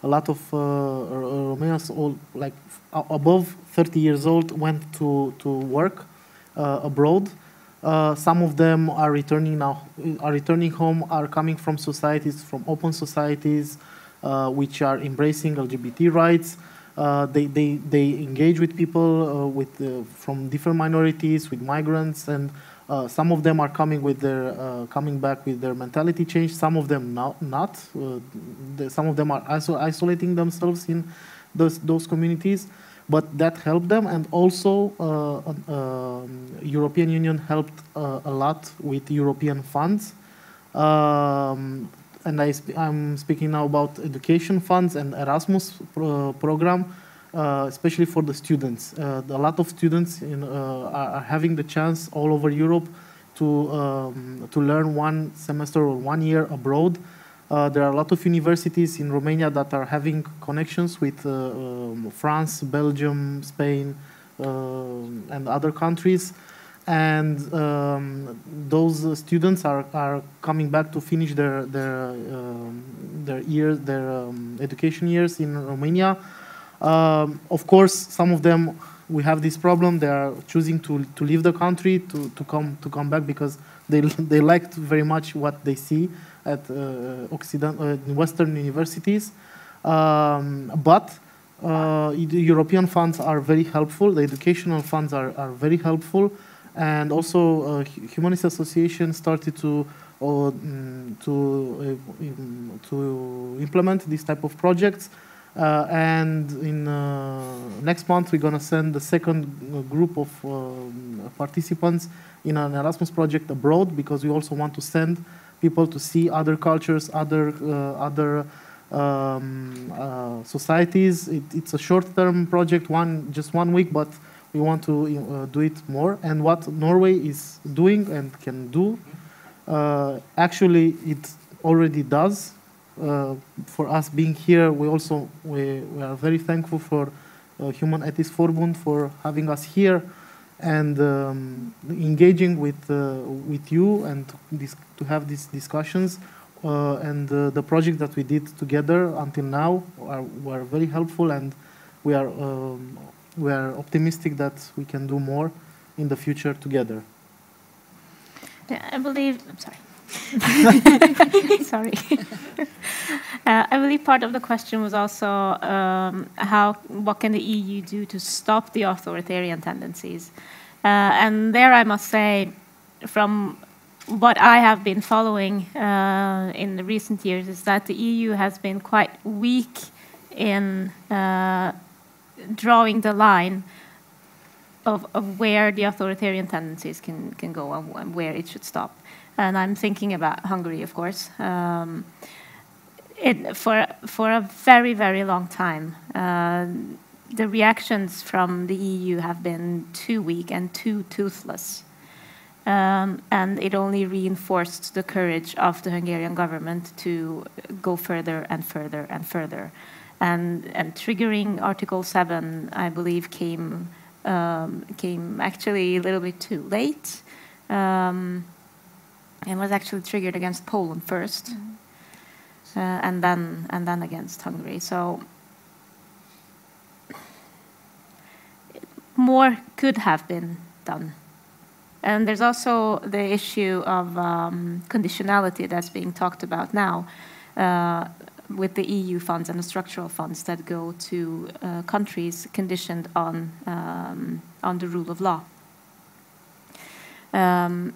a lot of uh, Romanians, all like above 30 years old, went to to work uh, abroad. Uh, some of them are returning now, are returning home, are coming from societies, from open societies, uh, which are embracing LGBT rights. Uh, they, they, they engage with people uh, with, from different minorities, with migrants, and uh, some of them are coming with their uh, coming back with their mentality change. Some of them not. not. Uh, the, some of them are isolating themselves in those those communities, but that helped them. And also, uh, um, European Union helped uh, a lot with European funds. Um, and I am speaking now about education funds and Erasmus pro program uh, especially for the students. Uh, a lot of students in, uh, are, having the chance all over Europe to, um, to learn one semester or one year abroad. Uh, there are a lot of universities in Romania that are having connections with uh, um, France, Belgium, Spain, and other countries. And um, those students are, are coming back to finish their, their, um, their years, their um, education years in Romania um, of course, some of them we have this problem. They are choosing to, to leave the country to, to come to come back because they they liked very much what they see at uh, Occident uh, Western universities. Um, but uh, European funds are very helpful. The educational funds are, are very helpful, and also uh, Humanist Association started to uh, mm, to uh, to implement these type of projects. Uh, and in uh, next month, we're going to send the second group of um, participants in an Erasmus project abroad because we also want to send people to see other cultures, other uh, other um, uh, societies. It, it's a short-term project, one just one week, but we want to uh, do it more. And what Norway is doing and can do, uh, actually, it already does for us being here, we also we, we are very thankful for uh, Human-Etisk Forbund for having us here and um, engaging with uh, with you and this, to have these discussions. Uh, and uh, the project that we did together until now are, were very helpful, and we are um, we are optimistic that we can do more in the future together. Yeah, I believe. I'm sorry. Sorry. Uh, I believe part of the question was also um, how what can the EU do to stop the authoritarian tendencies, uh, and there I must say, from what I have been following uh, in the recent years, is that the EU has been quite weak in uh, drawing the line of, of, where the authoritarian tendencies can, can go and where it should stop and I'm thinking about Hungary, of course. Um, it, for for a very very long time, uh, the reactions from the EU have been too weak and too toothless, um, and it only reinforced the courage of the Hungarian government to go further and further and further, and and triggering Article Seven, I believe, came um, came actually a little bit too late. Um, and was actually triggered against Poland 1st mm -hmm. uh, and then and then against Hungary. So more could have been done. And there's also the issue of um, conditionality that's being talked about now uh, with the EU funds and the structural funds that go to uh, countries conditioned on um, on the rule of law. Um,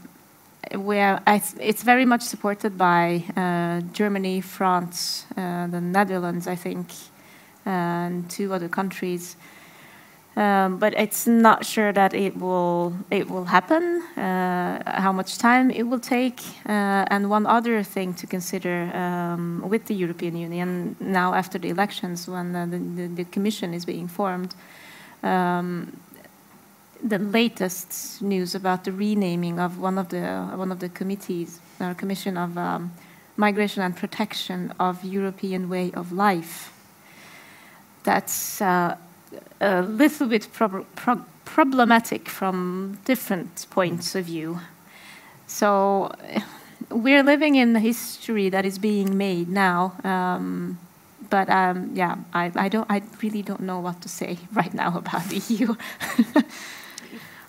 where it's very much supported by uh, Germany, France, uh, the Netherlands, I think, and two other countries. Um, but it's not sure that it will it will happen. Uh, how much time it will take, uh, and one other thing to consider um, with the European Union now after the elections, when the, the, the Commission is being formed. Um, the latest news about the renaming of one of the one of the committees, our commission of um, migration and protection of European way of life. That's uh, a little bit pro problematic from different points of view. So we're living in the history that is being made now. Um, but um, yeah, I, I don't. I really don't know what to say right now about the EU.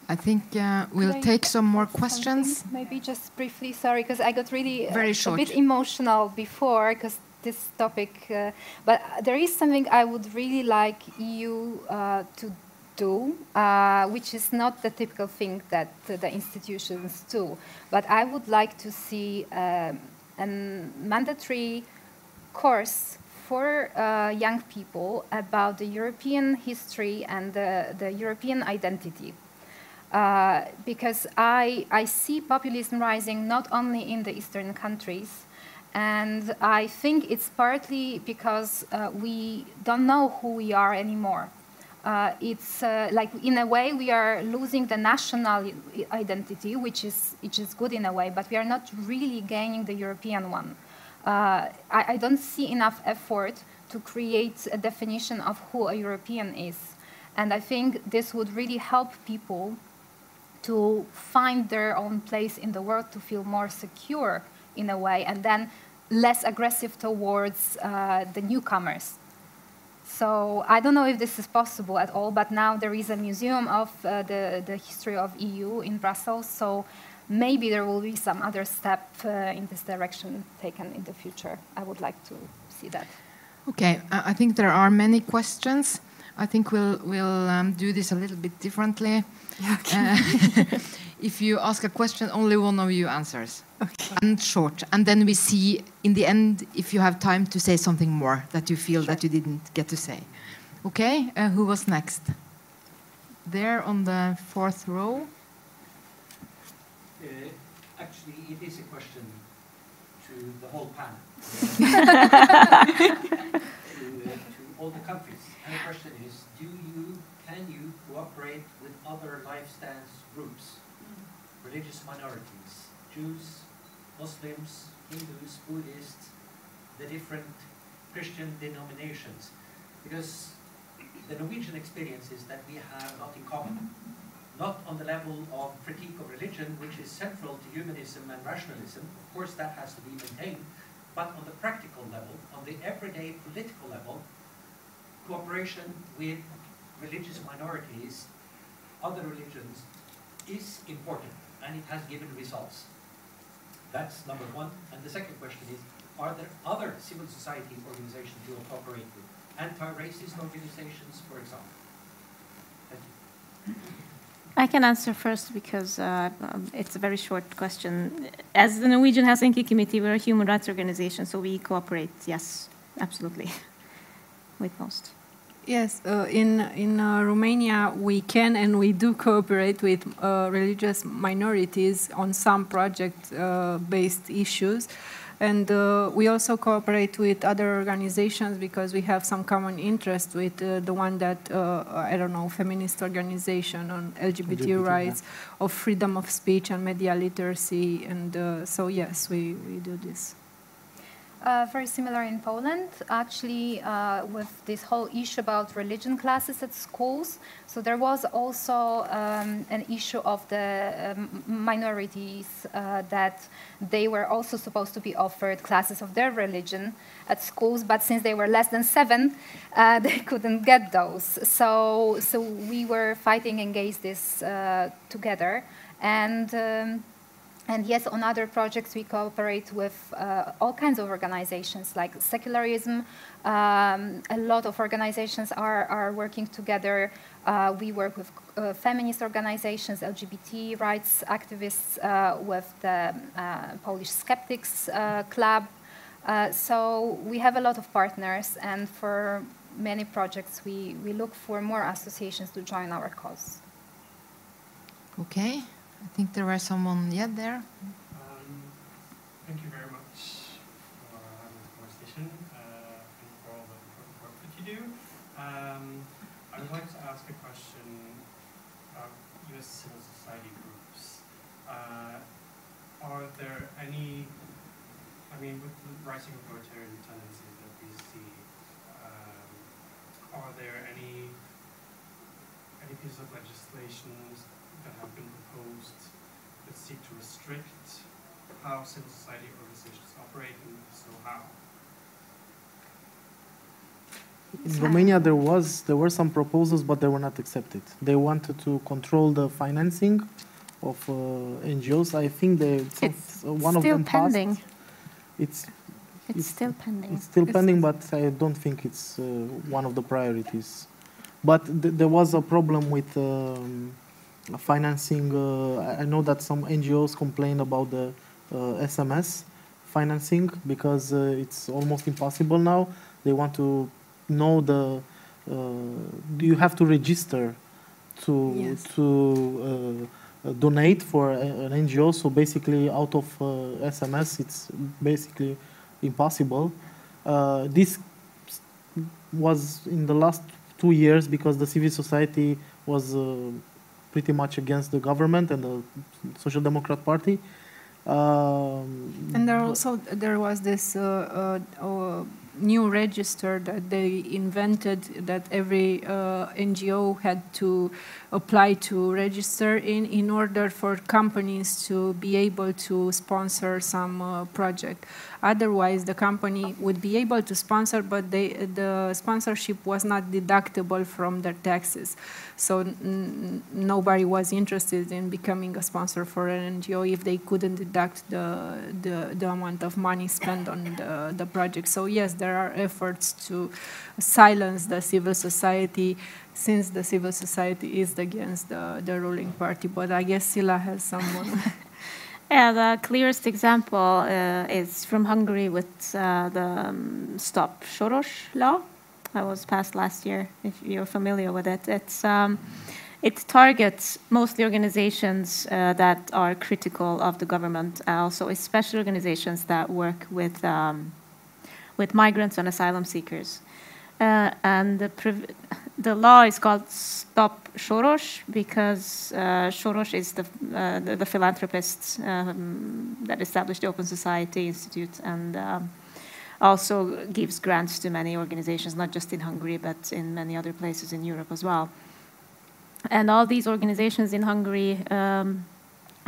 I think uh, we'll take some more something? questions. Maybe just briefly, sorry, because I got really uh, Very a bit emotional before because this topic. Uh, but there is something I would really like you uh, to do, uh, which is not the typical thing that the institutions do. But I would like to see um, a mandatory course for uh, young people about the European history and the, the European identity. Uh, because I, I see populism rising not only in the Eastern countries, and I think it's partly because uh, we don't know who we are anymore. Uh, it's uh, like, in a way, we are losing the national identity, which is, which is good in a way, but we are not really gaining the European one. Uh, I, I don't see enough effort to create a definition of who a European is. And I think this would really help people to find their own place in the world, to feel more secure in a way, and then less aggressive towards uh, the newcomers. So I don't know if this is possible at all, but now there is a museum of uh, the, the history of EU in Brussels, so maybe there will be some other step uh, in this direction taken in the future. I would like to see that. Okay, I I think there are many questions. I think we'll we'll um, do this a little bit differently. Uh, if you ask a question, only one of you answers, and short, and then we see in the end if you have time to say something more that you feel that you didn't get to say. Okay, uh, who was next? There on the fourth row. Uh, Actually, it is a question to the whole panel. to, uh, to all the countries. And the question is, do you, can you cooperate with other life stance groups, religious minorities, Jews, Muslims, Hindus, Buddhists, the different Christian denominations? Because the Norwegian experience is that we have a lot in common not on the level of critique of religion, which is central to humanism and rationalism. Of course, that has to be maintained. But on the practical level, on the everyday political level, cooperation with religious minorities, other religions, is important, and it has given results. That's number one. And the second question is, are there other civil society organizations you will cooperate with? Anti-racist organizations, for example? Thank you. I can answer first because uh, it's a very short question. As the Norwegian Helsinki Committee, we're a human rights organization, so we cooperate, yes, absolutely, with most. Yes, uh, in in uh, Romania we can and we do cooperate with uh, religious minorities on some project-based issues, and uh, we also cooperate with other organizations because we have some common interest with uh, the one that uh, I don't know feminist organization on LGBT, LGBT, yeah. rights, of freedom of speech and media literacy, and uh, so yes, we we do this. Uh, very similar in Poland, actually, uh, with this whole issue about religion classes at schools. So there was also um, an issue of the um, minorities uh, that they were also supposed to be offered classes of their religion at schools, but since they were less than seven, uh, they couldn't get those. So, so we were fighting against this uh, together, and. Um, and yes, on other projects, we cooperate with uh, all kinds of organizations like secularism. Um, a lot of organizations are, are working together. Uh, we work with uh, feminist organizations, LGBT rights activists, uh, with the uh, Polish Skeptics uh, Club. So we have a lot of partners, and for many projects, we, we look for more associations to join our cause. Okay, I think there was someone, yeah, there. Um, thank you very much for having this conversation uh, and for all the important work that you do. Um, I would like to ask a question about U.S. civil society groups. Uh, are there any, I mean, with the rising authoritarian tendencies that we see, um, are there any any pieces of legislation that have been proposed that seek to restrict how civil society organizations operate, and so how? in Romania there was there were some proposals, but they were not accepted. They wanted to control the financing of uh, NGOs. I think they some- It's one of still them passed. pending. It's It's It's- still pending. it's still pending, but I don't think it's uh, one of the priorities. But th- there was a problem with um, financing. Uh, I- know that some NGOs complain about the uh, SMS financing because uh, it's almost impossible now. They want to know the. Uh, you have to register to Yes. to uh, uh, donate for an NGO. So basically, out of uh, SMS, it's basically impossible. Uh, this was in the last two years because the civil society was uh, pretty much against the government and the Social Democrat Party. Um, And there also there was this uh, uh, uh, new register that they invented that every uh, NGO had to apply to register in in order for companies to be able to sponsor some uh, project. Otherwise, the company would be able to sponsor, but they, the sponsorship was not deductible from their taxes. So nobody was interested in becoming a sponsor for an NGO if they couldn't deduct the, the, the amount of money spent on the, the project. So yes, there are efforts to silence the civil society since the civil society is against the, the ruling party. But I guess Csilla has some more. Yeah, the clearest example uh, is from Hungary with uh, the um, Stop Soros law that was passed last year. If you're familiar with it, it's um, it targets mostly organizations uh, that are critical of the government, uh, also especially organizations that work with um, with migrants and asylum seekers. Uh, and the, the law is called Stop Soros because uh, Soros is the, uh, the, the philanthropist um, that established the Open Society Institute and um, also gives grants to many organizations, not just in Hungary, but in many other places in Europe as well. And all these organizations in Hungary, um,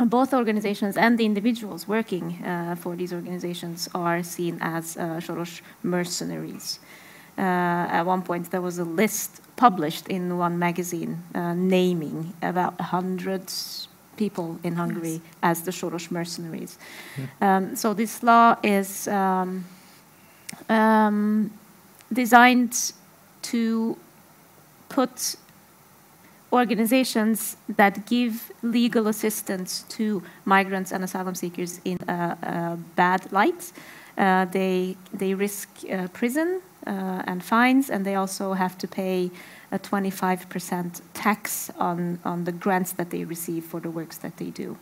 both organizations and the individuals working uh, for these organizations are seen as uh, Soros mercenaries. Uh, at one point, there was a list published in one magazine uh, naming about 100 people in Hungary as the Soros mercenaries. Um, so this law is um, um, designed to put organizations that give legal assistance to migrants and asylum seekers in a, a bad light. Uh, they they risk uh, prison uh, and fines, and they also have to pay a 25% tax on on the grants that they receive for the works that they do.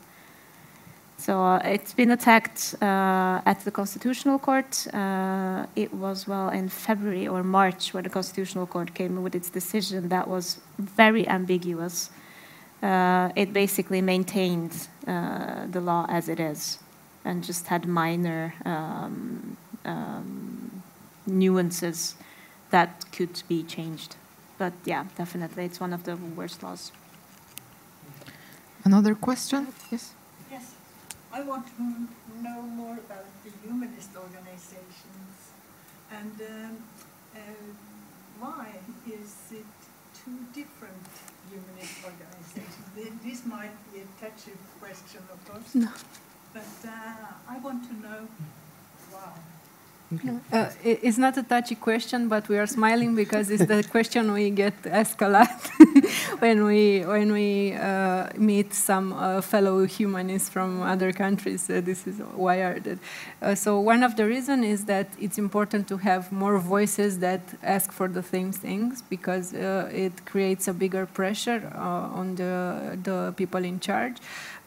So uh, it's been attacked uh, at the Constitutional Court. Uh, it was, well, in February or March where the Constitutional Court came with its decision that was very ambiguous. It basically maintained the law as it is and just had minor um, um, nuances that could be changed. But yeah, definitely, it's one of the worst laws. Another question? Yes, I want to know more about the humanist organizations and um, uh, why is it two different humanist organizations? This might be a touchy question, of course. No. But uh, I want to know why. Uh, it's not a touchy question, but we are smiling because it's the question we get asked a lot when we when we uh, meet some uh, fellow humanists from other countries. Uh, this is why are that. Uh, so one of the reason is that it's important to have more voices that ask for the same things because uh, it creates a bigger pressure uh, on the the people in charge.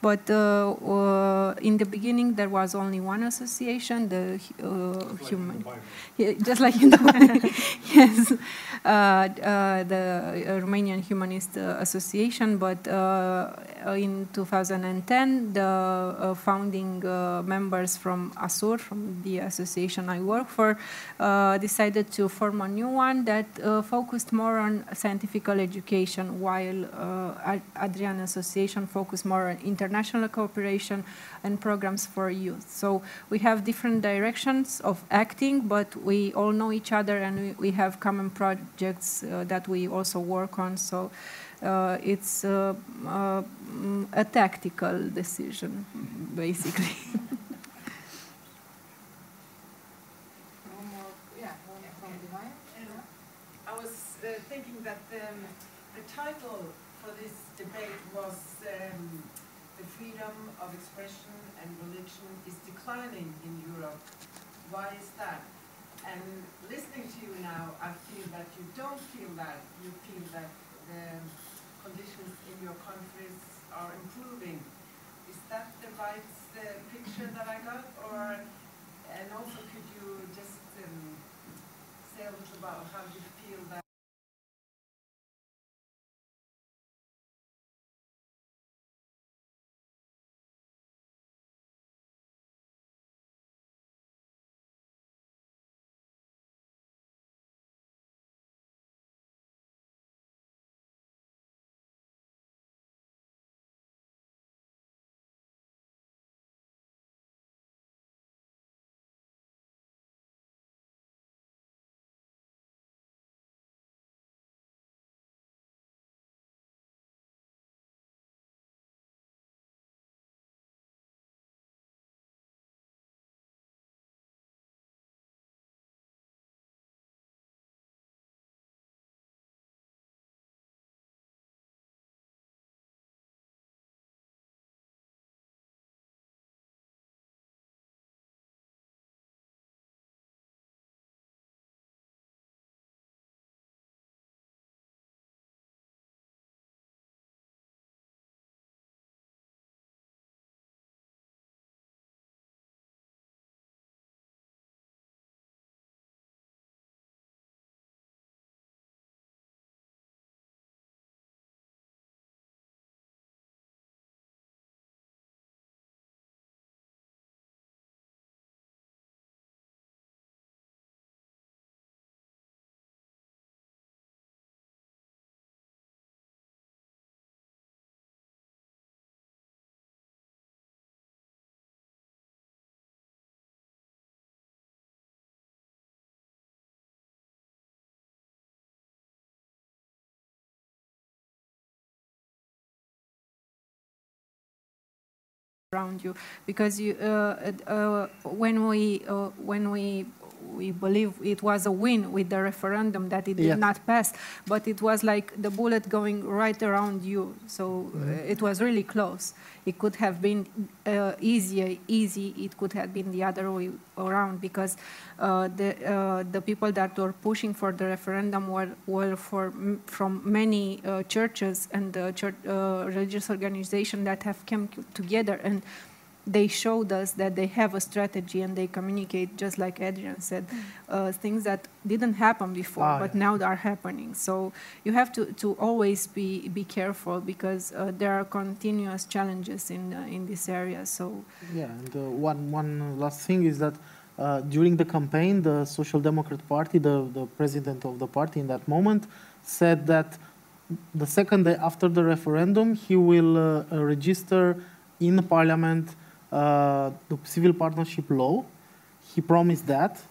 But uh, uh, in the beginning, there was only one association, the uh, human, Yeah, just like in the yes, uh, uh, the Romanian Humanist uh, Association. But uh, in 2010, the uh, founding uh, members from ASUR, from the association I work for, uh, decided to form a new one that uh, focused more on scientific education, while uh, Adrian Association focused more on international cooperation and programs for youth. So we have different directions of acting, but we all know each other and we, we have common projects uh, that we also work on. So uh, it's uh, uh, a tactical decision, basically. One more from Divine. I was uh, thinking that um, the title for this debate was um, The Freedom of Expression and Religion is Declining in Europe. Why is that? And listening to you now, I feel that you don't feel that. You feel that the conditions in your countries are improving. Is that the right uh, picture that I got? Or, and also could you just um, say a little about how you feel that around you. Because you uh, uh, when we uh, when we we believe it was a win with the referendum that it did Yes. not pass but it was like the bullet going right around you. So uh, it was really close. It could have been uh, easier easy. It could have been the other way around because uh, the uh, the people that were pushing for the referendum were were for m- from many uh, churches and uh, church, uh, religious organizations that have come together. And they showed us that they have a strategy and they communicate just like Adrian said uh, things that didn't happen before Ah, but now they are happening. So you have to, to always be, be careful because uh, there are continuous challenges in, uh, in this area. So Yeah, and uh, one one last thing is that uh, during the campaign, the Social Democrat Party, the, the president of the party in that moment, said that the second day after the referendum, he will uh, register in the parliament uh, the civil partnership law. He promised that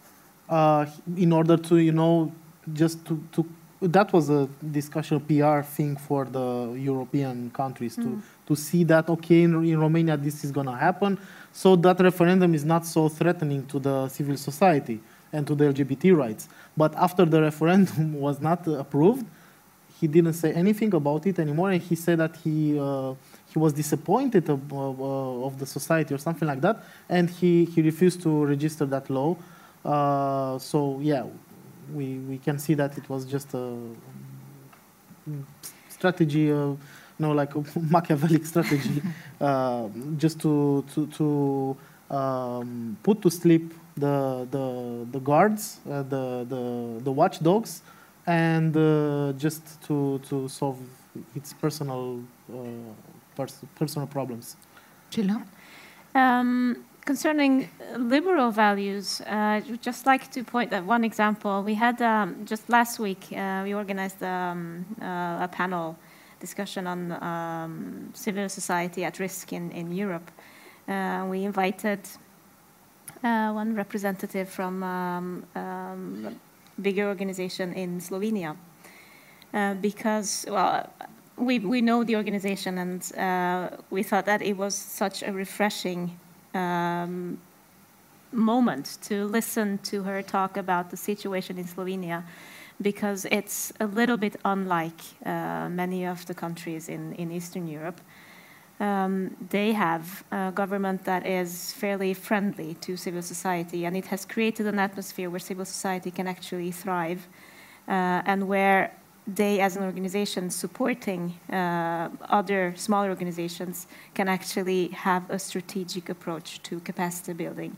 uh, in order to, you know, just to, to that was a discussion PR thing for the European countries to Mm. to see that okay in, in Romania this is gonna happen, so that referendum is not so threatening to the civil society and to the LGBT rights. But after the referendum was not approved, he didn't say anything about it anymore, and he said that he uh, he was disappointed of, uh, of the society or something like that, and he, he refused to register that law. Uh, so yeah, we we can see that it was just a strategy, uh, no, like a Machiavellic strategy, uh, just to to to um, put to sleep the the the guards, uh, the the the watchdogs, and uh, just to to solve its personal uh, pers- personal problems. Csilla? Um, concerning liberal values, uh, I would just like to point at one example. We had um, just last week, uh, we organized um, uh, a panel discussion on um, civil society at risk in, in Europe. We invited one representative from um, um, bigger organization in Slovenia uh, because, well, we, we know the organization and uh, we thought that it was such a refreshing um, moment to listen to her talk about the situation in Slovenia because it's a little bit unlike uh, many of the countries in, in Eastern Europe. Um, they have a government that is fairly friendly to civil society, and it has created an atmosphere where civil society can actually thrive uh, and where they, as an organization supporting uh, other smaller organizations, can actually have a strategic approach to capacity building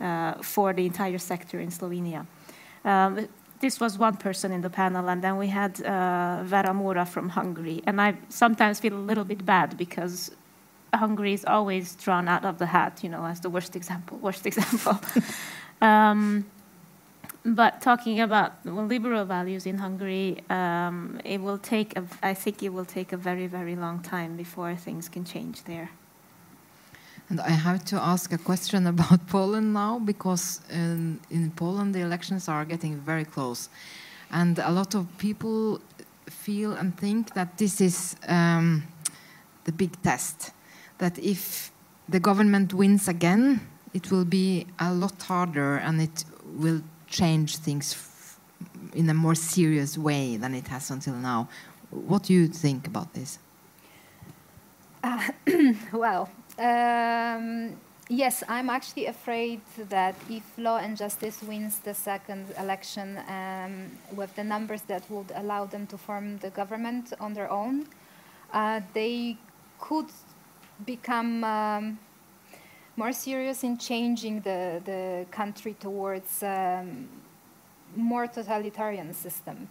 uh, for the entire sector in Slovenia. Um, this was one person in the panel, and then we had uh, Vera Móra from Hungary. And I sometimes feel a little bit bad because Hungary is always drawn out of the hat, you know, as the worst example. Worst example. um, but talking about liberal values in Hungary, um, it will take. A, I think it will take a very, very long time before things can change there. And I have to ask a question about Poland now because in, in, Poland the elections are getting very close, and a lot of people feel and think that this is um, the big test. That if the government wins again, it will be a lot harder and it will change things in a more serious way than it has until now. What do you think about this? Uh, well, um, yes, I'm actually afraid that if Law and Justice wins the second election um, with the numbers that would allow them to form the government on their own, uh, they could become um, more serious in changing the, the country towards um, more totalitarian system.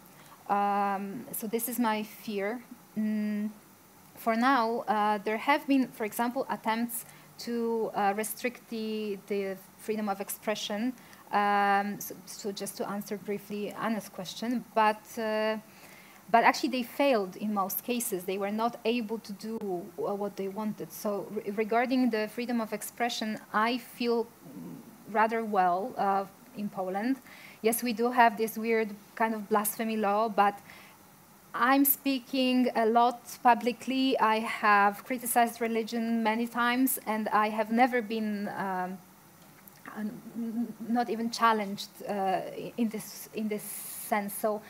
Um, so this is my fear. Mm, for now, uh, there have been, for example, attempts to uh, restrict the, the freedom of expression. Um, so, so, just to answer briefly Anna's question, but uh, but actually they failed in most cases. They were not able to do uh, what they wanted. So re regarding the freedom of expression, I feel rather well uh, in Poland. Yes, we do have this weird kind of blasphemy law, but I'm speaking a lot publicly. I have criticized religion many times, and I have never been um, not even challenged uh, in this in this sense. So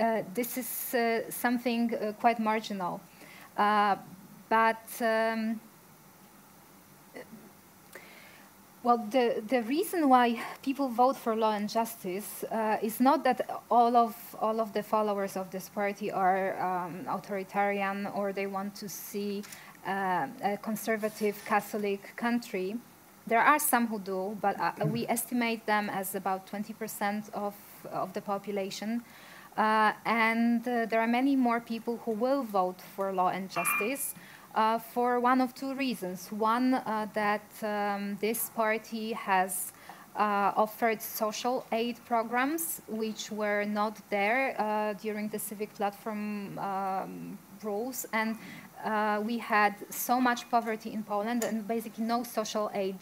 uh, this is uh, something uh, quite marginal, uh, but. Um, Well, the, the reason why people vote for law and justice uh, is not that all of, all of the followers of this party are um, authoritarian or they want to see uh, a conservative Catholic country. There are some who do, but uh, we estimate them as about 20% of, of the population. Uh, and uh, there are many more people who will vote for law and justice uh, for one of two reasons. One, uh, that um, this party has uh, offered social aid programs which were not there uh, during the civic platform um, rules. And uh, we had so much poverty in Poland and basically no social aid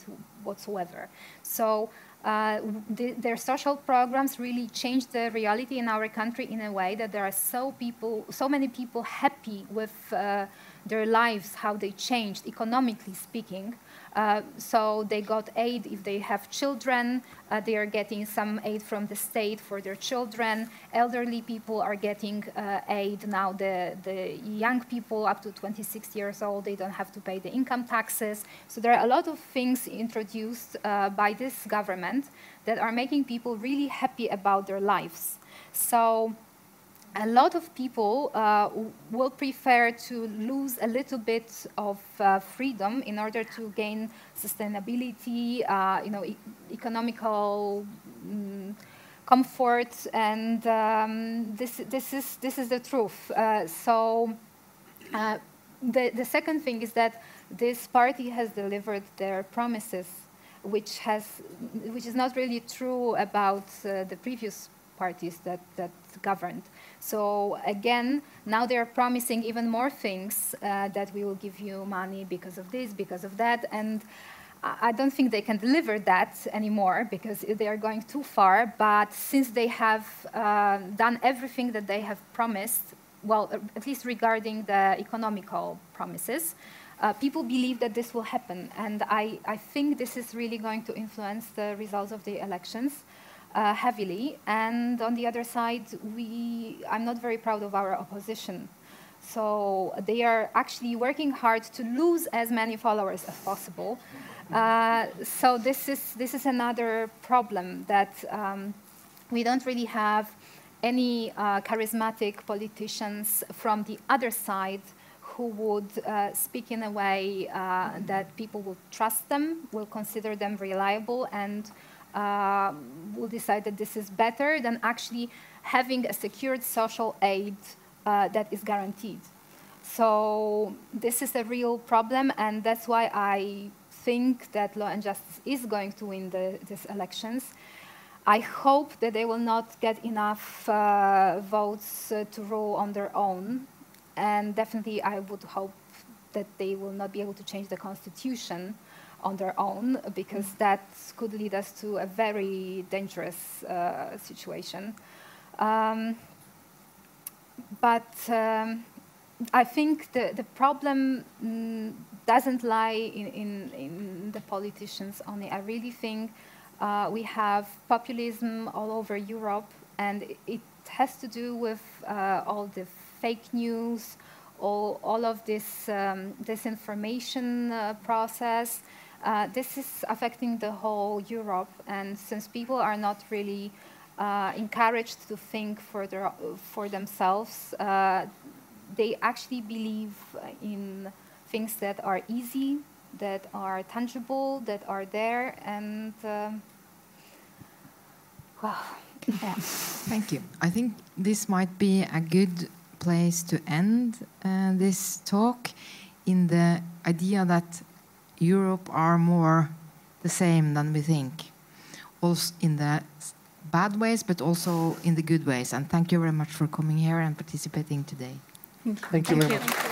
whatsoever. So uh, the, their social programs really changed the reality in our country in a way that there are so people, so many people happy with uh, their lives, how they changed economically speaking. Uh, so they got aid if they have children. Uh, they are getting some aid from the state for their children. Elderly people are getting uh, aid now. The, the young people up to 26 years old, they don't have to pay the income taxes. So there are a lot of things introduced uh, by this government that are making people really happy about their lives. So a lot of people uh, will prefer to lose a little bit of uh, freedom in order to gain sustainability, uh, you know, e economical um, comfort, and um, this, this, is, this is the truth. Uh, so uh, the, the second thing is that this party has delivered their promises, which, has, which is not really true about uh, the previous parties that, that governed. So again, now they're promising even more things uh, that we will give you money because of this, because of that, and I don't think they can deliver that anymore because they are going too far. But since they have uh, done everything that they have promised, well, at least regarding the economical promises, uh, people believe that this will happen. And I, I, think this is really going to influence the results of the elections uh, heavily. And on the other side, we, I'm not very proud of our opposition. So they are actually working hard to lose as many followers as possible. Uh, so this is, this is another problem that um, we don't really have any uh, charismatic politicians from the other side who would uh, speak in a way uh, that people will trust them, will consider them reliable, and will decide that this is better than actually having a secured social aid uh, that is guaranteed. So this is a real problem, and that's why I think that Law and Justice is going to win the, these elections. I hope that they will not get enough uh, votes uh, to rule on their own. And definitely, I would hope that they will not be able to change the constitution on their own, because mm. that could lead us to a very dangerous uh, situation. Um, but um, I think the, the problem mm, doesn't lie in, in, in, the politicians only. I really think uh, we have populism all over Europe, and it has to do with uh, all the fake news, all, all of this um, disinformation uh, process. Uh, this is affecting the whole Europe, and since people are not really uh, encouraged to think for, their, for themselves, uh, they actually believe in things that are easy, that are tangible, that are there, and um, well, yeah. Thank you. I think this might be a good place to end uh, this talk in the idea that Europe are more the same than we think, also in the bad ways, but also in the good ways. And thank you very much for coming here and participating today. Thank you, thank you very much.